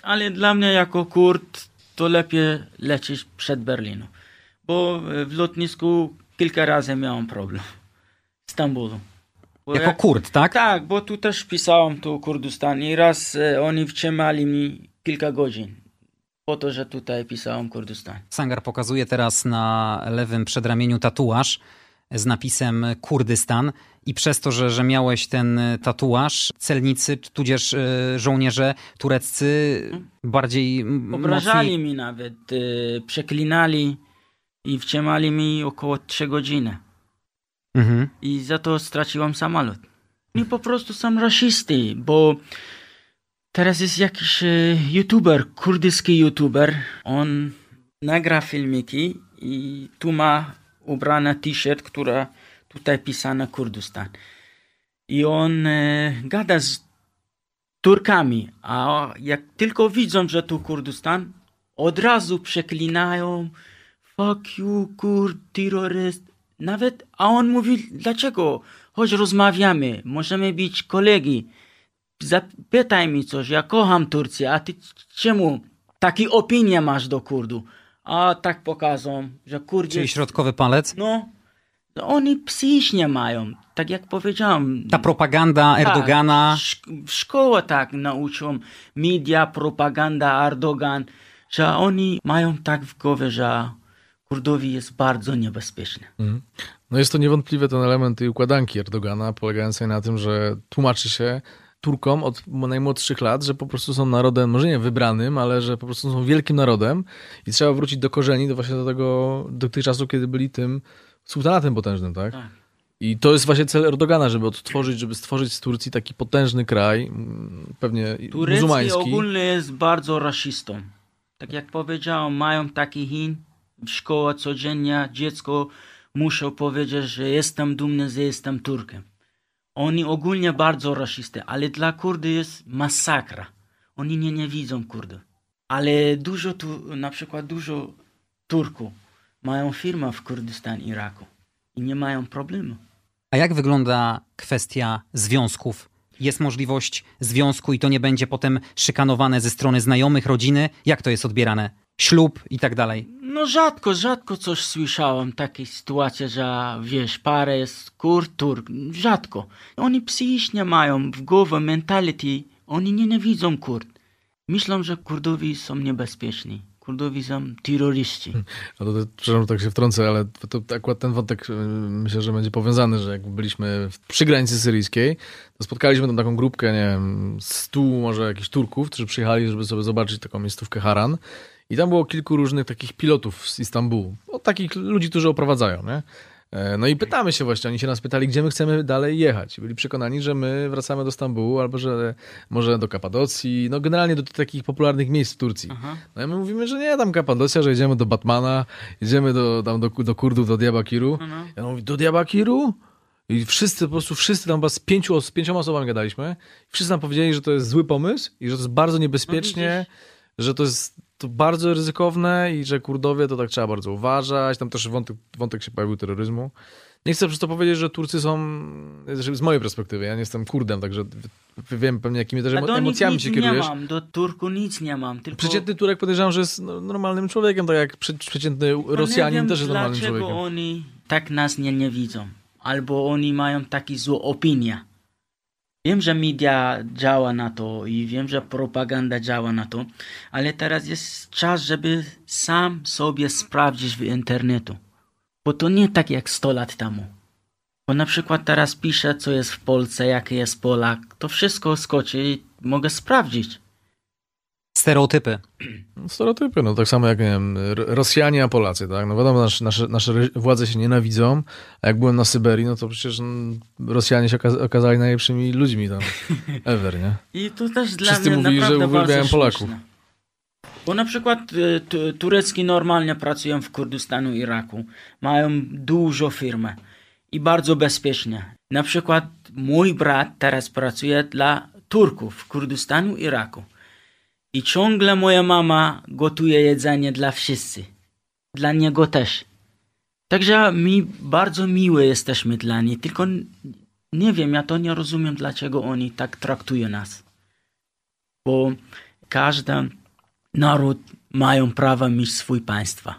Ale dla mnie jako Kurd to lepiej lecieć przed Berlinem, bo w lotnisku kilka razy miałem problem w Stambulu. Bo Jako jak- Kurd, tak? Tak, bo tu też pisałem tu Kurdystan i raz e, oni wtrzymali mi kilka godzin po to, że tutaj pisałem Kurdystan. Sangar pokazuje teraz na lewym przedramieniu tatuaż z napisem Kurdystan i przez to, że, że miałeś ten tatuaż, celnicy, tudzież e, żołnierze tureccy bardziej m, Obrażali mocniej... mi nawet, e, przeklinali i wtrzymali mi około 3 godziny. Mhm. i za to straciłam samolot. I po prostu są rasisty, bo teraz jest jakiś e, youtuber, kurdyjski youtuber, on nagra filmiki i tu ma ubrana t-shirt, która tutaj pisana Kurdystan. I on e, gada z Turkami, a jak tylko widzą, że tu Kurdystan, od razu przeklinają fuck you, kurd, terroryst. Nawet, a on mówi, dlaczego? Chodź rozmawiamy, możemy być kolegi. Zapytaj mi coś, ja kocham Turcję, a ty czemu takie opinie masz do Kurdu? A tak pokażą, że Kurd Czyli jest, środkowy palec. no, no oni psychicznie mają, tak jak powiedziałem. Ta propaganda Erdogana... Tak, szk- szkoła tak nauczą, media, propaganda, Erdogan, że oni mają tak w głowie, że Kurdowi jest bardzo niebezpieczne. No jest to niewątpliwie ten element tej układanki Erdogana, polegającej na tym, że tłumaczy się Turkom od najmłodszych lat, że po prostu są narodem, może nie wybranym, ale że po prostu są wielkim narodem i trzeba wrócić do korzeni, do właśnie do tego, do tych czasów, kiedy byli tym sultanatem potężnym, tak? Tak. I to jest właśnie cel Erdogana, żeby odtworzyć, żeby stworzyć z Turcji taki potężny kraj, mm, pewnie Turecki muzułmański. ogólnie jest bardzo rasistą. Tak jak powiedziałem, mają taki Chin, szkoła codziennie, dziecko muszą powiedzieć, że jestem dumny, że jestem Turkiem. Oni ogólnie bardzo rasisty, ale dla Kurdy jest masakra. Oni nie nienawidzą Kurdów. Ale dużo tu, na przykład dużo Turków mają firmę w Kurdystan, Iraku i nie mają problemu. A jak wygląda kwestia związków? Jest możliwość związku i to nie będzie potem szykanowane ze strony znajomych, rodziny? Jak to jest odbierane? Ślub i tak dalej. No rzadko, rzadko coś słyszałem, takie sytuacje, że wiesz, parę jest kurd, turk, rzadko. Oni psychicznie mają w głowie mentality, oni nienawidzą kurd. Myślą, że kurdowi są niebezpieczni, kurdowi są terroryści. No to, to, przepraszam, tak się wtrącę, ale to, to akurat ten wątek y, myślę, że będzie powiązany, że jak byliśmy w, przy granicy syryjskiej, to spotkaliśmy tam taką grupkę, nie wiem, stu może jakichś Turków, którzy przyjechali, żeby sobie zobaczyć taką miejscówkę Haran. I tam było kilku różnych takich pilotów z Istambułu. O takich ludzi, którzy oprowadzają, nie? E, No i pytamy się właśnie, oni się nas pytali, gdzie my chcemy dalej jechać. Byli przekonani, że my wracamy do Stambułu, albo że może do Kapadocji, no generalnie do takich popularnych miejsc w Turcji. Aha. No i my mówimy, że nie, tam Kapadocja, że jedziemy do Batmana, jedziemy do, tam do, do Kurdów, do Diabakiru. No, no. Ja mówię, do Diabakiru? I wszyscy, po prostu wszyscy tam z, pięciu, z pięcioma osobami gadaliśmy. Wszyscy nam powiedzieli, że to jest zły pomysł i że to jest bardzo niebezpiecznie, że to jest bardzo ryzykowne i że Kurdowie to tak trzeba bardzo uważać. Tam też wątek, wątek się pojawił terroryzmu. Nie chcę przez to powiedzieć, że Turcy są, z mojej perspektywy, ja nie jestem Kurdem, także wiem pewnie jakimi też emo- emocjami się nie kierujesz. mam, do Turku nic nie mam, tylko... Przeciętny Turek podejrzewam, że jest no, normalnym człowiekiem, tak jak prze- przeciętny No nie Rosjanin wiem, też jest normalnym dlaczego człowiekiem. oni tak nas nie niewidzą, albo oni mają takie złą opinię. Wiem, że media działa na to i wiem, że propaganda działa na to, ale teraz jest czas, żeby sam sobie sprawdzić w internetu. Bo to nie tak jak 100 lat temu. Bo na przykład teraz piszę, co jest w Polsce, jaki jest Polak, to wszystko skoczy i mogę sprawdzić. Stereotypy. Stereotypy, no tak samo jak, nie wiem, Rosjanie, a Polacy, tak? No wiadomo, nasze, nasze, nasze władze się nienawidzą, a jak byłem na Syberii, no to przecież mm, Rosjanie się okaz- okazali najlepszymi ludźmi tam ever, nie? I to też dla Wszyscy mnie mówili, że naprawdę uwielbiają bardzo Polaków. śmieszne. Bo na przykład e, tu- turecki normalnie pracują w Kurdystanu, Iraku. Mają dużo firmy i bardzo bezpiecznie. Na przykład mój brat teraz pracuje dla Turków w Kurdystanu, Iraku. I ciągle moja mama gotuje jedzenie dla wszyscy. Dla niego też. Także mi bardzo miłe jesteśmy dla nich, tylko nie wiem, ja to nie rozumiem, dlaczego oni tak traktują nas. Bo każdy naród mają prawo mieć swój państwa.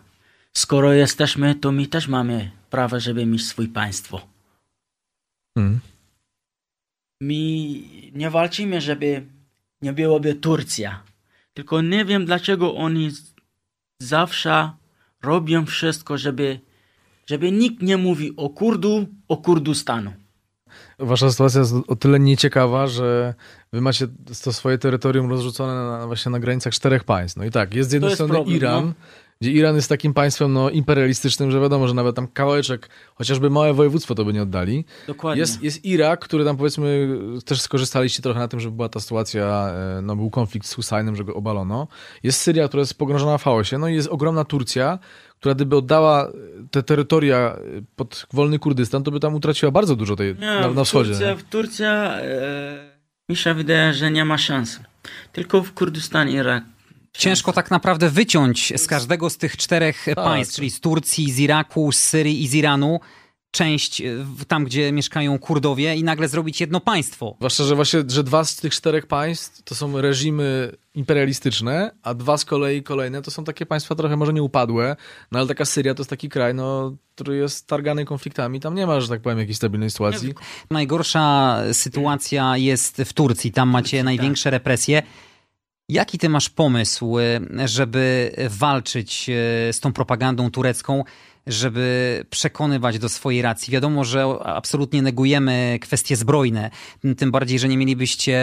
Skoro jesteśmy, to my też mamy prawo, żeby mieć swój państwo. Mm. My nie walczymy, żeby nie byłoby Turcja. Tylko nie wiem, dlaczego oni zawsze robią wszystko, żeby, żeby nikt nie mówi o Kurdu, o Kurdystanu. Wasza sytuacja jest o tyle nieciekawa, że wy macie to swoje terytorium rozrzucone na, właśnie na granicach czterech państw. No i tak, jest z jednej strony problem, Iran, no. Gdzie Iran jest takim państwem no, imperialistycznym, że wiadomo, że nawet tam kawałeczek, chociażby małe województwo to by nie oddali. Dokładnie. Jest, jest Irak, który tam powiedzmy też skorzystaliście trochę na tym, że była ta sytuacja, e, no był konflikt z Husajnem, że go obalono. Jest Syria, która jest pogrążona w chaosie. No i jest ogromna Turcja, która gdyby oddała te terytoria e, pod wolny Kurdystan, to by tam utraciła bardzo dużo tej, Nie, na, na wschodzie. Turcja, w Turcja e, mi się wydaje, że nie ma szans. Tylko w Kurdystan, Irak. Ciężko tak naprawdę wyciąć z każdego z tych czterech Tak. państw, czyli z Turcji, z Iraku, z Syrii i z Iranu, część e, tam, gdzie mieszkają Kurdowie i nagle zrobić jedno państwo. Zwłaszcza, że właśnie, że dwa z tych czterech państw to są reżimy imperialistyczne, a dwa z kolei kolejne to są takie państwa trochę może nie upadłe, no ale taka Syria to jest taki kraj, no, który jest targany konfliktami. Tam nie ma, że tak powiem, jakiejś stabilnej sytuacji. Najgorsza sytuacja jest w Turcji, tam macie największe represje. Jaki ty masz pomysł, e, żeby walczyć e, z tą propagandą turecką, żeby przekonywać do swojej racji? Wiadomo, że absolutnie negujemy kwestie zbrojne, tym bardziej, że nie mielibyście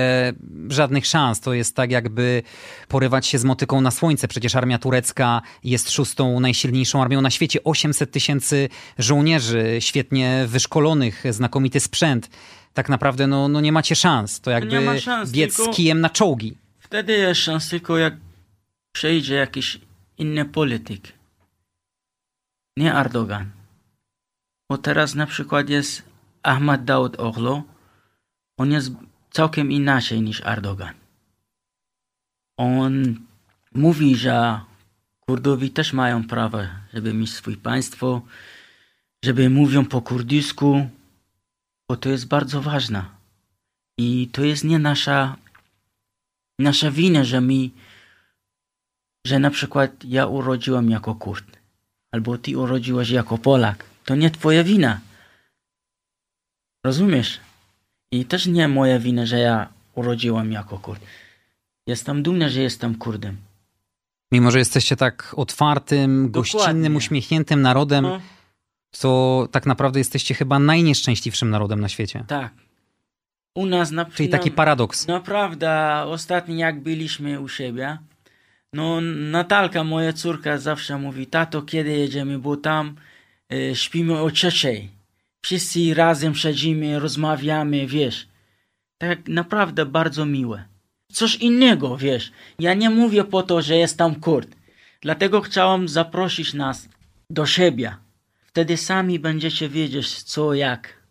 żadnych szans. To jest tak jakby porywać się z motyką na słońce. Przecież armia turecka jest szóstą najsilniejszą armią na świecie. 800 tysięcy żołnierzy, świetnie wyszkolonych, znakomity sprzęt. Tak naprawdę no, no nie macie szans. To jakby szans, biec tylko- z kijem na czołgi. Wtedy jest szans tylko jak przejdzie jakiś inny polityk. Nie Erdogan. Bo teraz na przykład jest Ahmad Daud Oglo. On jest całkiem inaczej niż Erdogan. On mówi, że Kurdowie też mają prawo, żeby mieć swoje państwo, żeby mówią po kurdysku, bo to jest bardzo ważne. I to jest nie nasza nasza wina, że my, że na przykład ja urodziłem jako Kurd, albo ty urodziłaś jako Polak. To nie twoja wina. Rozumiesz? I też nie moja wina, że ja urodziłam jako Kurd. Jestem dumny, że jestem Kurdem. Mimo, że jesteście tak otwartym, gościnnym, Dokładnie. uśmiechniętym narodem, No, to tak naprawdę jesteście chyba najnieszczęśliwszym narodem na świecie. tak. U nas na Czyli taki na- paradoks. Naprawdę, ostatnio jak byliśmy u siebie, no Natalka, moja córka zawsze mówi, tato, kiedy jedziemy, bo tam e, śpimy o trzeciej. Wszyscy razem siedzimy, rozmawiamy, wiesz. Tak naprawdę bardzo miłe. Coś innego, wiesz. Ja nie mówię po to, że jestem Kurd. Dlatego chciałam zaprosić nas do siebie. Wtedy sami będziecie wiedzieć co, jak.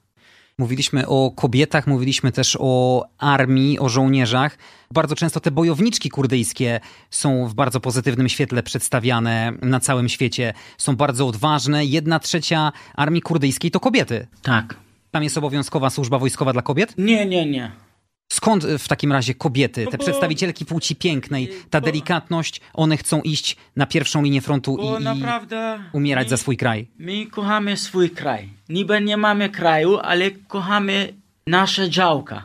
Mówiliśmy o kobietach, mówiliśmy też o armii, o żołnierzach. Bardzo często te bojowniczki kurdyjskie są w bardzo pozytywnym świetle przedstawiane na całym świecie. Są bardzo odważne. Jedna trzecia armii kurdyjskiej to kobiety. Tak. Tam jest obowiązkowa służba wojskowa dla kobiet? Nie, nie, nie. Skąd w takim razie kobiety, te No przedstawicielki płci pięknej, ta delikatność, one chcą iść na pierwszą linię frontu i, i umierać my- za swój kraj? My kochamy swój kraj. Niby nie mamy kraju, ale kochamy nasze działka.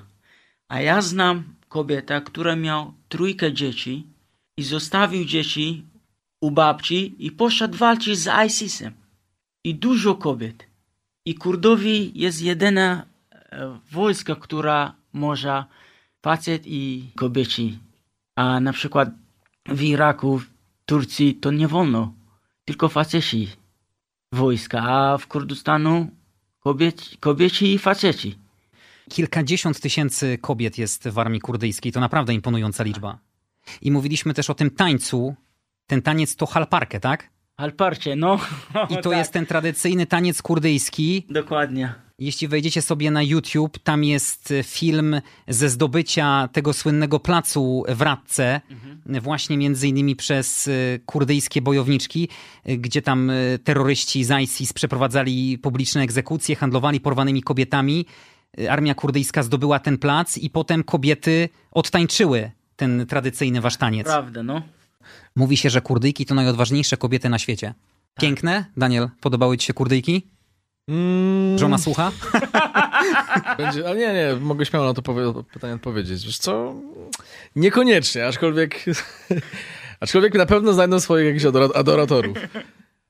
A ja znam kobietę, która miała trójkę dzieci i zostawił dzieci u babci i poszedł walczyć z ISIS-em. I dużo kobiet. I Kurdowi jest jedyna e, wojska, która może facet i kobieci. A na przykład w Iraku, w Turcji to nie wolno. Tylko faceci wojska, a w Kurdystanu kobieci, kobieci i faceci. Kilkadziesiąt tysięcy kobiet jest w armii kurdyjskiej. To naprawdę imponująca liczba. I mówiliśmy też o tym tańcu. Ten taniec to halparkę, tak? Alparcie, no. I to Tak, jest ten tradycyjny taniec kurdyjski. Dokładnie. Jeśli wejdziecie sobie na YouTube, tam jest film ze zdobycia tego słynnego placu w Radce, właśnie między innymi przez y, kurdyjskie bojowniczki, y, gdzie tam terroryści z ISIS przeprowadzali publiczne egzekucje, handlowali porwanymi kobietami. Armia kurdyjska zdobyła ten plac i potem kobiety odtańczyły ten tradycyjny wasz taniec. Prawda, no. Mówi się, że kurdyjki to najodważniejsze kobiety na świecie. Piękne? Daniel, podobały ci się kurdyjki? Mm, Żona słucha? Będzie, ale nie, nie, mogę śmiało na to powie, pytanie odpowiedzieć. Wiesz co? Niekoniecznie, aczkolwiek, aczkolwiek na pewno znajdą swoich jakichś adora- adoratorów.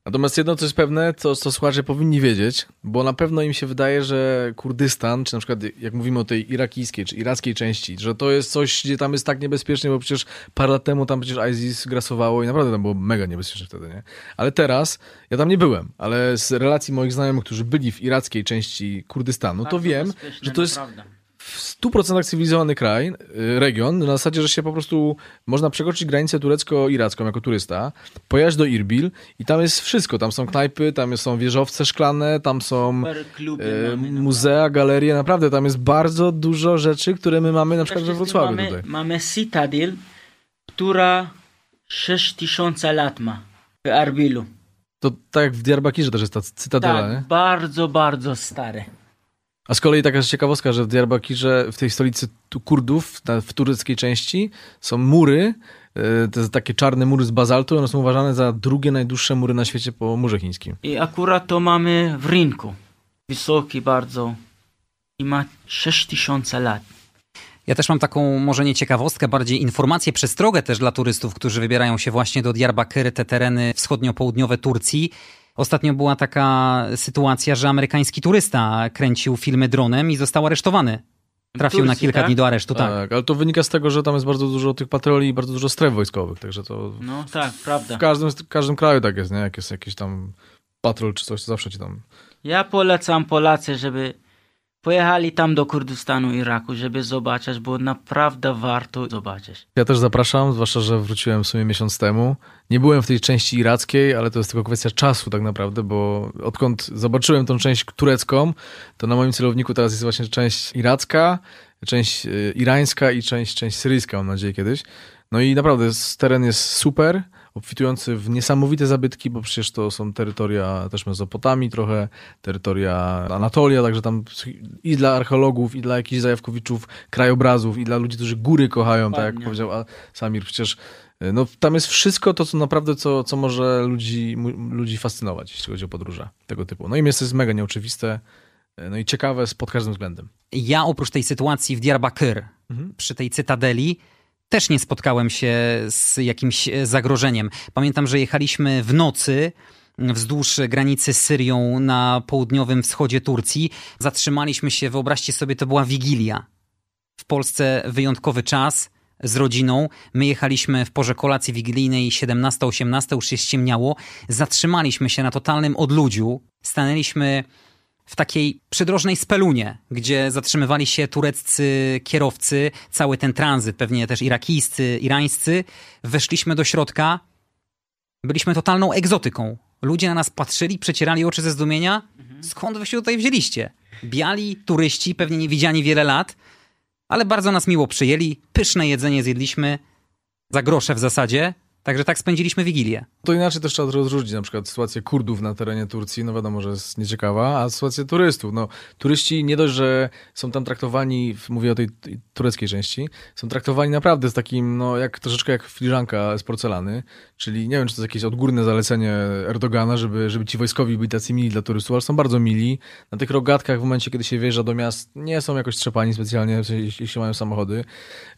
Natomiast jedno, co jest pewne, to co słuchacze powinni wiedzieć, bo na pewno im się wydaje, że Kurdystan, czy na przykład jak mówimy o tej irakijskiej, czy irackiej części, że to jest coś, gdzie tam jest tak niebezpiecznie, bo przecież parę lat temu tam przecież ISIS grasowało i naprawdę tam było mega niebezpiecznie wtedy, nie? Ale teraz, ja tam nie byłem, ale z relacji moich znajomych, którzy byli w irackiej części Kurdystanu, to Bardzo wiem, bezpieczne, że to jest naprawdę. W 100% cywilizowany kraj, y, region, na zasadzie, że się po prostu można przekroczyć granicę turecko-iracką jako turysta, pojechać do Irbil i tam jest wszystko. Tam są knajpy, tam są wieżowce szklane, tam są e, muzea, galerie, naprawdę tam jest bardzo dużo rzeczy, które my mamy na przykład we Wrocławiu mamy, tutaj. Mamy Citadel, która 6000 lat ma w Arbilu. To tak jak w Diyarbakirze też jest ta cytadela, Tak, nie? bardzo, bardzo stare. A z kolei taka ciekawostka, że w Diyarbakirze, w tej stolicy Kurdów, w tureckiej części, są mury, e, te takie czarne mury z bazaltu, one są uważane za drugie najdłuższe mury na świecie po murze chińskim. I akurat to mamy w rynku. Wysoki bardzo. I ma 6000 lat. Ja też mam taką, może nie ciekawostkę, bardziej informację, przestrogę też dla turystów, którzy wybierają się właśnie do Diyarbakir, te tereny wschodnio-południowe Turcji. Ostatnio była taka sytuacja, że amerykański turysta kręcił filmy dronem i został aresztowany. Trafił na Turcji, kilka tak? dni do aresztu, tak. Tak, ale to wynika z tego, że tam jest bardzo dużo tych patroli i bardzo dużo stref wojskowych, także to No tak, prawda. w każdym, w każdym kraju tak jest, nie? Jak jest jakiś tam patrol czy coś, to zawsze ci tam... Ja polecam Polacy, żeby pojechali tam do Kurdystanu, Iraku, żeby zobaczyć, bo naprawdę warto zobaczyć. Ja też zapraszam, zwłaszcza, że wróciłem w sumie miesiąc temu. Nie byłem w tej części irackiej, ale to jest tylko kwestia czasu tak naprawdę, bo odkąd zobaczyłem tą część turecką, to na moim celowniku teraz jest właśnie część iracka, część y, irańska i część, część syryjska, mam nadzieję kiedyś. No i naprawdę teren jest super, obfitujący w niesamowite zabytki, bo przecież to są terytoria też Mezopotamii trochę, terytoria Anatolia, także tam i dla archeologów, i dla jakichś zajawkowiczów krajobrazów, i dla ludzi, którzy góry kochają, tak jak powiedział Samir, przecież y, no, tam jest wszystko to, co naprawdę, co, co może ludzi, ludzi fascynować, jeśli chodzi o podróże tego typu. No i miejsce jest mega nieoczywiste, y, no i ciekawe pod każdym względem. Ja oprócz tej sytuacji w Diyarbakir, Mhm. przy tej cytadeli, też nie spotkałem się z jakimś e, zagrożeniem. Pamiętam, że jechaliśmy w nocy wzdłuż granicy z Syrią na południowym wschodzie Turcji. Zatrzymaliśmy się, wyobraźcie sobie, to była Wigilia. W Polsce wyjątkowy czas z rodziną. My jechaliśmy w porze kolacji wigilijnej 17-18, już się ściemniało. Zatrzymaliśmy się na totalnym odludziu. Stanęliśmy w takiej przydrożnej spelunie, gdzie zatrzymywali się tureccy kierowcy, cały ten tranzyt, pewnie też irakijscy, irańscy. Weszliśmy do środka, byliśmy totalną egzotyką. Ludzie na nas patrzyli, przecierali oczy ze zdumienia. Skąd wy się tutaj wzięliście? Biali turyści, pewnie nie widziani wiele lat, ale bardzo nas miło przyjęli. Pyszne jedzenie zjedliśmy, za grosze w zasadzie. Także tak spędziliśmy Wigilię. To inaczej też trzeba rozróżnić na przykład sytuację Kurdów na terenie Turcji, no wiadomo, że jest nieciekawa, a sytuację turystów. No, turyści nie dość, że są tam traktowani, mówię o tej tureckiej części, są traktowani naprawdę z takim, no jak troszeczkę jak filiżanka z porcelany, czyli nie wiem, czy to jest jakieś odgórne zalecenie Erdogana, żeby, żeby ci wojskowi byli tacy mili dla turystów, ale są bardzo mili. Na tych rogatkach w momencie, kiedy się wjeżdża do miast, nie są jakoś trzepani specjalnie, jeśli, jeśli mają samochody.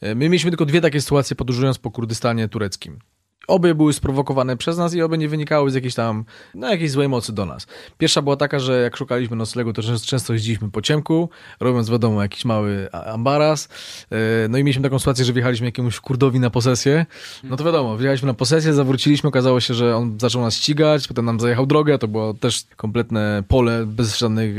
E, My mieliśmy tylko dwie takie sytuacje podróżując po Kurdystanie tureckim obie były sprowokowane przez nas i obie nie wynikały z jakiejś tam, no jakiejś złej mocy do nas. Pierwsza była taka, że jak szukaliśmy noclegu, to często, jeździliśmy po ciemku, robiąc wiadomo jakiś mały ambaras, e, no i mieliśmy taką sytuację, że wjechaliśmy jakiemuś kurdowi na posesję, no to wiadomo, wjechaliśmy na posesję, zawróciliśmy, okazało się, że on zaczął nas ścigać, potem nam zajechał drogę, to było też kompletne pole bez żadnych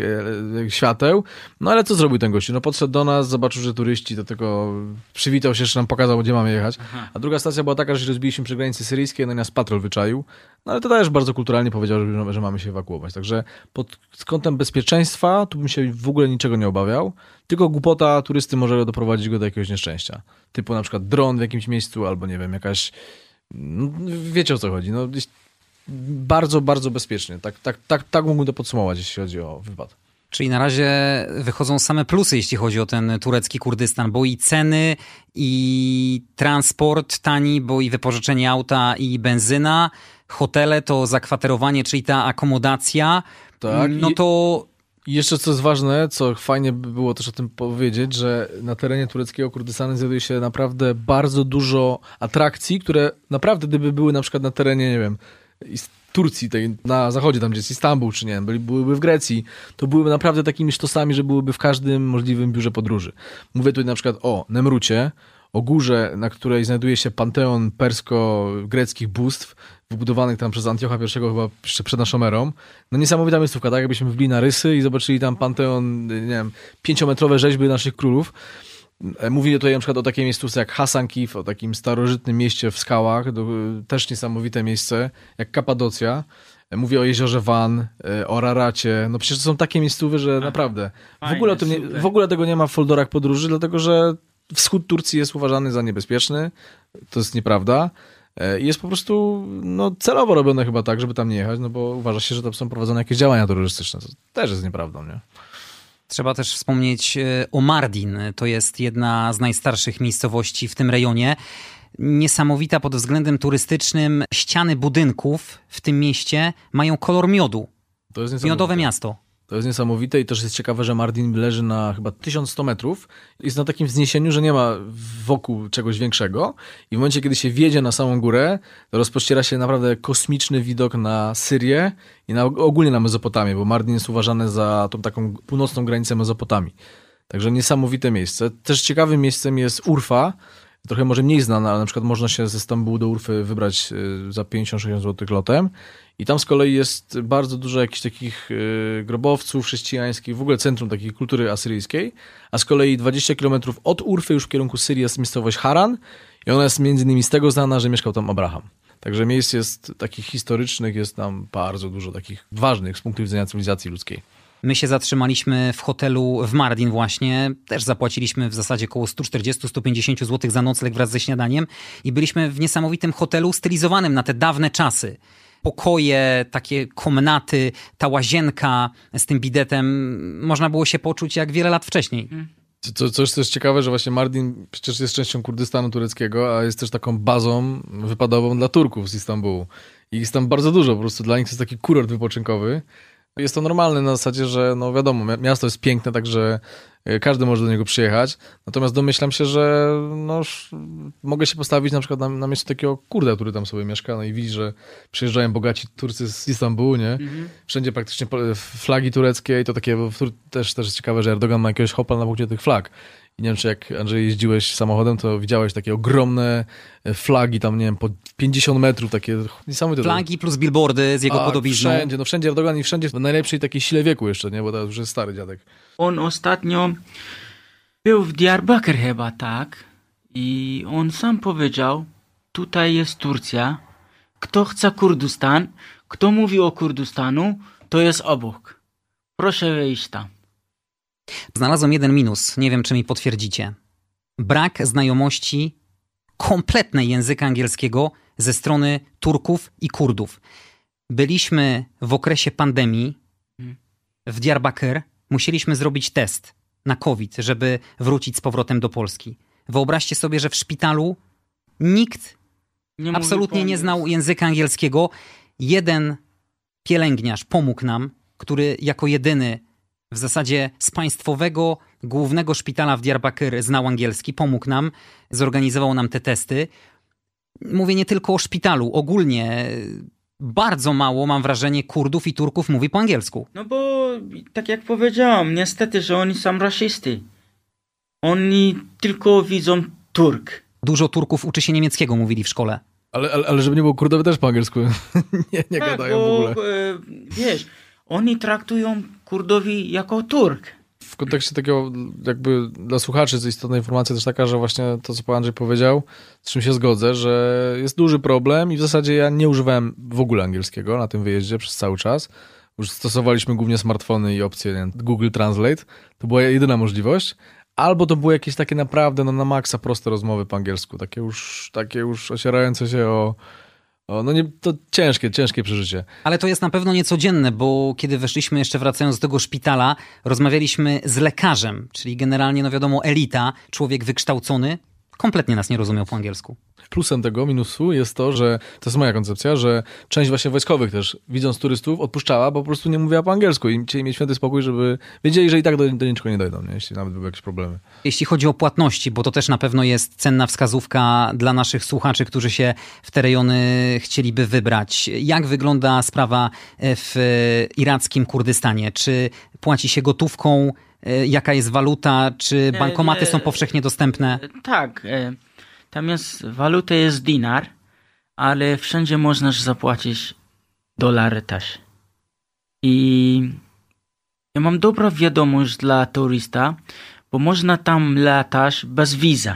e, świateł, no ale co zrobił ten gościu? No podszedł do nas, zobaczył, że turyści, do tego przywitał się, jeszcze nam pokazał, gdzie mamy jechać, a druga stacja była taka, że się rozbiliśmy przy granicy syryjskiej, no nas patrol wyczaił, no ale to też bardzo kulturalnie powiedział, że, że mamy się ewakuować, także pod kątem bezpieczeństwa tu bym się w ogóle niczego nie obawiał, tylko głupota turysty może doprowadzić go do jakiegoś nieszczęścia, typu na przykład dron w jakimś miejscu, albo nie wiem, jakaś, no, wiecie o co chodzi, no bardzo, bardzo bezpiecznie, tak, tak, tak, tak mógłbym to podsumować, jeśli chodzi o wypad. Czyli na razie wychodzą same plusy, jeśli chodzi o ten turecki Kurdystan, bo i ceny, i transport tani, bo i wypożyczenie auta, i benzyna, hotele to zakwaterowanie, czyli ta akomodacja. Tak. No to i jeszcze co jest ważne, co fajnie by było też o tym powiedzieć, że na terenie tureckiego Kurdystanu znajduje się naprawdę bardzo dużo atrakcji, które naprawdę gdyby były na przykład na terenie, nie wiem, Turcji, tej, na zachodzie, tam gdzie jest Istanbul, czy nie wiem, byli, byłyby w Grecji, to byłyby naprawdę takimi sztosami, że byłyby w każdym możliwym biurze podróży. Mówię tutaj na przykład o Nemrucie, o górze, na której znajduje się panteon persko-greckich bóstw, wybudowanych tam przez Antiocha I chyba jeszcze przed naszą erą. No niesamowita miejscówka, tak jakbyśmy wbili na rysy i zobaczyli tam panteon, nie wiem, pięciometrowe rzeźby naszych królów. E, Mówię tutaj na przykład o takiej miejscówce jak Hasan Kif, o takim starożytnym mieście w skałach, do, też niesamowite miejsce, jak Kapadocja. E, mówię o jeziorze Van, e, o Raracie. No przecież to są takie miejscówy, że naprawdę. w ogóle, nie, w ogóle tego nie ma w folderach podróży, dlatego że wschód Turcji jest uważany za niebezpieczny. To jest nieprawda. I jest po prostu no, celowo robione chyba tak, żeby tam nie jechać, no bo uważa się, że tam są prowadzone jakieś działania terrorystyczne. To też jest nieprawdą, nie? Trzeba też wspomnieć e, o Mardin. To jest jedna z najstarszych miejscowości w tym rejonie. Niesamowita pod względem turystycznym. Ściany budynków w tym mieście mają kolor miodu. To jest Miodowe miasto. To jest niesamowite i też jest ciekawe, że Mardin leży na chyba 1100 metrów. Jest na takim wzniesieniu, że nie ma wokół czegoś większego. I w momencie, kiedy się wjedzie na samą górę, to rozpościera się naprawdę kosmiczny widok na Syrię i na, ogólnie na Mezopotamię, bo Mardin jest uważany za tą taką północną granicę Mezopotamii. Także niesamowite miejsce. Też ciekawym miejscem jest Urfa, trochę może mniej znana, ale na przykład można się ze Stambułu do Urfy wybrać y, za 50-60 zł lotem i tam z kolei jest bardzo dużo jakichś takich y, grobowców chrześcijańskich, w ogóle centrum takiej kultury asyryjskiej, a z kolei 20 km od Urfy już w kierunku Syrii jest miejscowość Haran i ona jest między innymi z tego znana, że mieszkał tam Abraham. Także miejsc jest takich historycznych, jest tam bardzo dużo takich ważnych z punktu widzenia cywilizacji ludzkiej. My się zatrzymaliśmy w hotelu w Mardin właśnie. Też zapłaciliśmy w zasadzie około 140-150 zł za nocleg wraz ze śniadaniem i byliśmy w niesamowitym hotelu stylizowanym na te dawne czasy pokoje, takie komnaty, ta łazienka z tym bidetem, można było się poczuć jak wiele lat wcześniej. Mhm. Co, coś, co jest ciekawe, że właśnie Mardin przecież jest częścią Kurdystanu tureckiego, a jest też taką bazą wypadową dla Turków z Istambułu. I jest tam bardzo dużo, po prostu dla nich to jest taki kurort wypoczynkowy. Jest to normalne na zasadzie, że no wiadomo, miasto jest piękne, także e, każdy może do niego przyjechać. Natomiast domyślam się, że no, mogę się postawić na przykład na, na miejscu takiego kurda, który tam sobie mieszka, no i widzi, że przyjeżdżają bogaci Turcy z Istambułu, nie? Mhm. Wszędzie praktycznie flagi tureckie i to takie też, też jest ciekawe, że Erdogan ma jakiegoś hopla na punkcie tych flag. I nie wiem, czy jak Andrzej jeździłeś samochodem, to widziałeś takie ogromne e, flagi tam, nie wiem, po 50 metrów, takie niesamowite. Flagi plus billboardy z jego A, podobizną. Wszędzie, no wszędzie Erdogan i wszędzie w najlepszej takiej sile wieku jeszcze, nie? Bo to już jest stary dziadek. On ostatnio był w Diyarbakir chyba, tak? I on sam powiedział, tutaj jest Turcja, kto chce Kurdystan, kto mówi o Kurdystanu, to jest obok. Proszę wejść tam. Znalazłem jeden minus, nie wiem czy mi potwierdzicie. Brak znajomości kompletnej języka angielskiego ze strony Turków i Kurdów. Byliśmy w okresie pandemii w Diyarbakir, musieliśmy zrobić test na COVID, żeby wrócić z powrotem do Polski. Wyobraźcie sobie, że w szpitalu nikt nie absolutnie nie znał języka angielskiego. Jeden pielęgniarz pomógł nam, który jako jedyny w zasadzie z państwowego głównego szpitala w Diyarbakir znał angielski, pomógł nam, zorganizował nam te testy. Mówię nie tylko o szpitalu, ogólnie bardzo mało, mam wrażenie, Kurdów i Turków mówi po angielsku. No bo, tak jak powiedziałam, niestety, że oni są rasisty. Oni tylko widzą Turk. Dużo Turków uczy się niemieckiego, mówili w szkole. Ale, ale, ale żeby nie było Kurdowie też po angielsku nie, nie tak, gadają bo, w ogóle. e, wiesz, oni traktują Kurdowi jako Turk. W kontekście takiego jakby dla słuchaczy jest istotna informacja też taka, że właśnie to, co pan Andrzej powiedział, z czym się zgodzę, że jest duży problem i w zasadzie ja nie używałem w ogóle angielskiego na tym wyjeździe przez cały czas. Już stosowaliśmy głównie smartfony i opcje nie Google Translate. To była jedyna możliwość. Albo to były jakieś takie naprawdę no, na maksa proste rozmowy po angielsku, takie już, takie już ocierające się o, o no nie, to ciężkie, ciężkie przeżycie. Ale to jest na pewno niecodzienne, bo kiedy weszliśmy, jeszcze wracając do tego szpitala, rozmawialiśmy z lekarzem, czyli generalnie, no wiadomo, elita, człowiek wykształcony, kompletnie nas nie rozumiał po angielsku. Plusem tego minusu jest to, że to jest moja koncepcja, że część właśnie wojskowych też, widząc turystów, odpuszczała, bo po prostu nie mówiła po angielsku i chcieli mieć święty spokój, żeby wiedzieli, że i tak do, do niczego nie dojdą, nie? jeśli nawet były jakieś problemy. Jeśli chodzi o płatności, bo to też na pewno jest cenna wskazówka dla naszych słuchaczy, którzy się w te rejony chcieliby wybrać. Jak wygląda sprawa w irackim Kurdystanie? Czy płaci się gotówką? Jaka jest waluta? Czy bankomaty są powszechnie dostępne? Tak. e, Tam jest, waluta jest dinar, ale wszędzie możesz zapłacić dolary też. I ja mam dobrą wiadomość dla turysta, bo można tam latać bez wiza.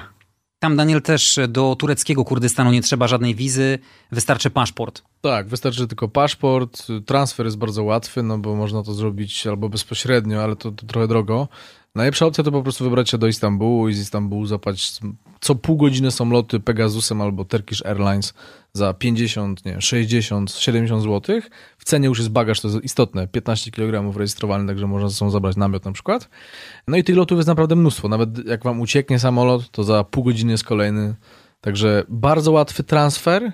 Tam, Daniel, też do tureckiego Kurdystanu nie trzeba żadnej wizy, wystarczy paszport. Tak, wystarczy tylko paszport, transfer jest bardzo łatwy, no bo można to zrobić albo bezpośrednio, ale to, to trochę drogo. Najlepsza opcja to po prostu wybrać się do Istambułu i z Istambułu zapłacić co pół godziny są loty Pegasusem albo Turkish Airlines za 50, nie, 60, 70 zł. W cenie już jest bagaż, to jest istotne, 15 kg rejestrowany, także można ze sobą zabrać namiot na przykład. No i tych lotów jest naprawdę mnóstwo. Nawet jak wam ucieknie samolot, to za pół godziny jest kolejny. Także bardzo łatwy transfer.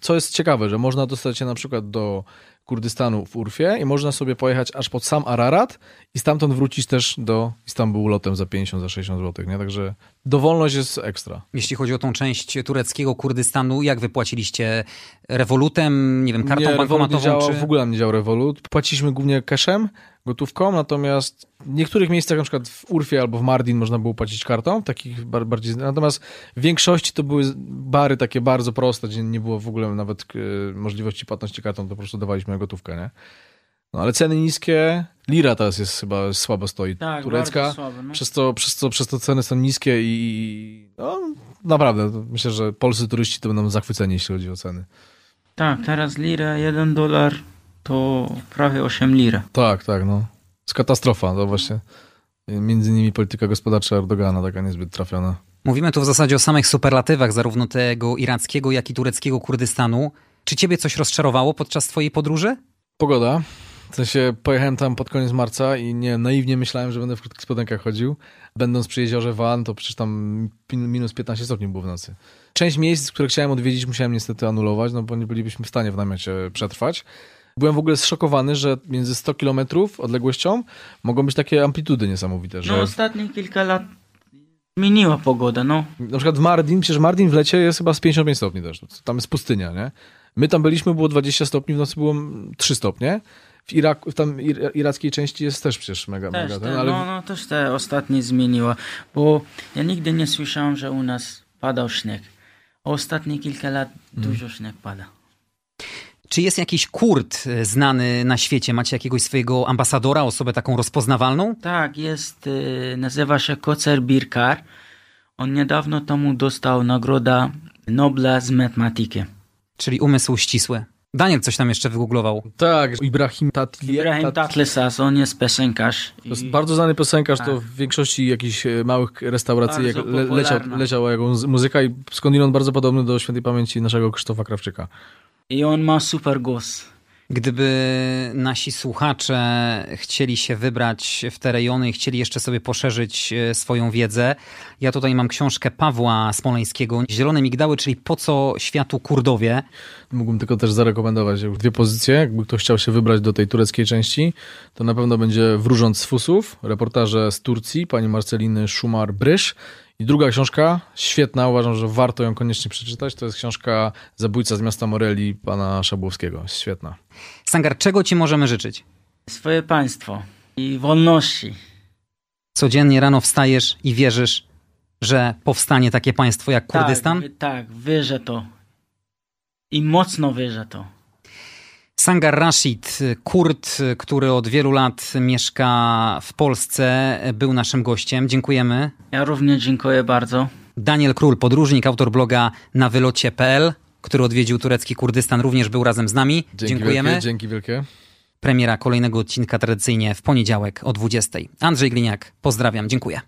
Co jest ciekawe, że można dostać się na przykład do Kurdystanu w Urfie i można sobie pojechać aż pod sam Ararat i stamtąd wrócić też do Istambułu lotem za 50, za 60 zł, nie? Także dowolność jest ekstra. Jeśli chodzi o tą część tureckiego Kurdystanu, jak wypłaciliście rewolutem, nie wiem, kartą nie, bankomatową? nie czy... w ogóle nie działał Revolut. Płaciliśmy głównie cashem, gotówką, natomiast w niektórych miejscach, na przykład w Urfie albo w Mardin można było płacić kartą, takich bar- bardziej, natomiast w większości to były bary takie bardzo proste, gdzie nie było w ogóle nawet e, możliwości płatności kartą, to po prostu dawaliśmy gotówkę, nie? No ale ceny niskie, lira teraz jest chyba słabo stoi, Tak, turecka, słabo, no. przez, to, przez, to, przez to ceny są niskie i no, naprawdę, myślę, że polscy turyści to będą zachwyceni, jeśli chodzi o ceny. Tak, teraz lira, 1 dolar to prawie 8 lira. Tak, tak, no. jest katastrofa, to właśnie między innymi polityka gospodarcza Erdogana, taka niezbyt trafiona. Mówimy tu w zasadzie o samych superlatywach, zarówno tego irackiego, jak i tureckiego Kurdystanu. Czy ciebie coś rozczarowało podczas twojej podróży? Pogoda. W sensie pojechałem tam pod koniec marca i nie naiwnie myślałem, że będę w krótkich spodenkach chodził. Będąc przy jeziorze Van, to przecież tam minus 15 stopni było w nocy. Część miejsc, które chciałem odwiedzić, musiałem niestety anulować, no bo nie bylibyśmy w stanie w namiocie przetrwać. Byłem w ogóle zszokowany, że między 100 kilometrów odległością mogą być takie amplitudy niesamowite, że No ostatnie kilka lat zmieniła pogoda, no. na przykład w Mardin, przecież Mardin w lecie jest chyba z 55 stopni też. Tam jest pustynia, nie? My tam byliśmy, było 20 stopni, w nocy było 3 stopnie. W Iraku, w tam ir- irackiej części jest też przecież mega, Też mega te, ten, ale no, no też te ostatnie zmieniła, bo ja nigdy nie słyszałem, że u nas padał śnieg. A ostatnie kilka lat Mhm. dużo śnieg pada. Czy jest jakiś Kurd e, znany na świecie? Macie jakiegoś swojego ambasadora, osobę taką rozpoznawalną? Tak, jest, y, nazywa się Kocer Birkar. On niedawno temu dostał nagrodę Nobla z matematyki. Czyli umysł ścisły. Daniel coś tam jeszcze wygooglował. tak, Ibrahim Tatli. Ibrahim Tat- Tatlesas, on jest piosenkarz. To jest i- bardzo znany piosenkarz, to Tak. w większości jakichś e, małych restauracji jak le, leciał, leciała jego muzy- muzyka i skądinąd bardzo podobny do świętej pamięci naszego Krzysztofa Krawczyka. I on ma super głos. Gdyby nasi słuchacze chcieli się wybrać w te rejony i chcieli jeszcze sobie poszerzyć e, swoją wiedzę, ja tutaj mam książkę Pawła Smoleńskiego, Zielone Migdały, czyli Po co światu Kurdowie? Mógłbym tylko też zarekomendować już dwie pozycje. Jakby ktoś chciał się wybrać do tej tureckiej części, to na pewno będzie Wróżąc z Fusów, reportaże z Turcji, pani Marceliny Szumar-Brysz I druga książka, świetna, uważam, że warto ją koniecznie przeczytać, to jest książka Zabójca z miasta Moreli pana Szabłowskiego. Świetna. Sangar, czego ci możemy życzyć? Swoje państwo i wolności. Codziennie rano wstajesz i wierzysz, że powstanie takie państwo jak Kurdystan? Tak, tak, wierzę to. I mocno wierzę to. Sangar Rashid, Kurd, który od wielu lat mieszka w Polsce, był naszym gościem. Dziękujemy. Ja również dziękuję bardzo. Daniel Król, podróżnik, autor bloga na wylocie.pl, który odwiedził turecki Kurdystan, również był razem z nami. Dzięki Dziękujemy. Wielkie, dzięki wielkie. Premiera kolejnego odcinka tradycyjnie w poniedziałek o 20. Andrzej Gliniak, pozdrawiam, dziękuję.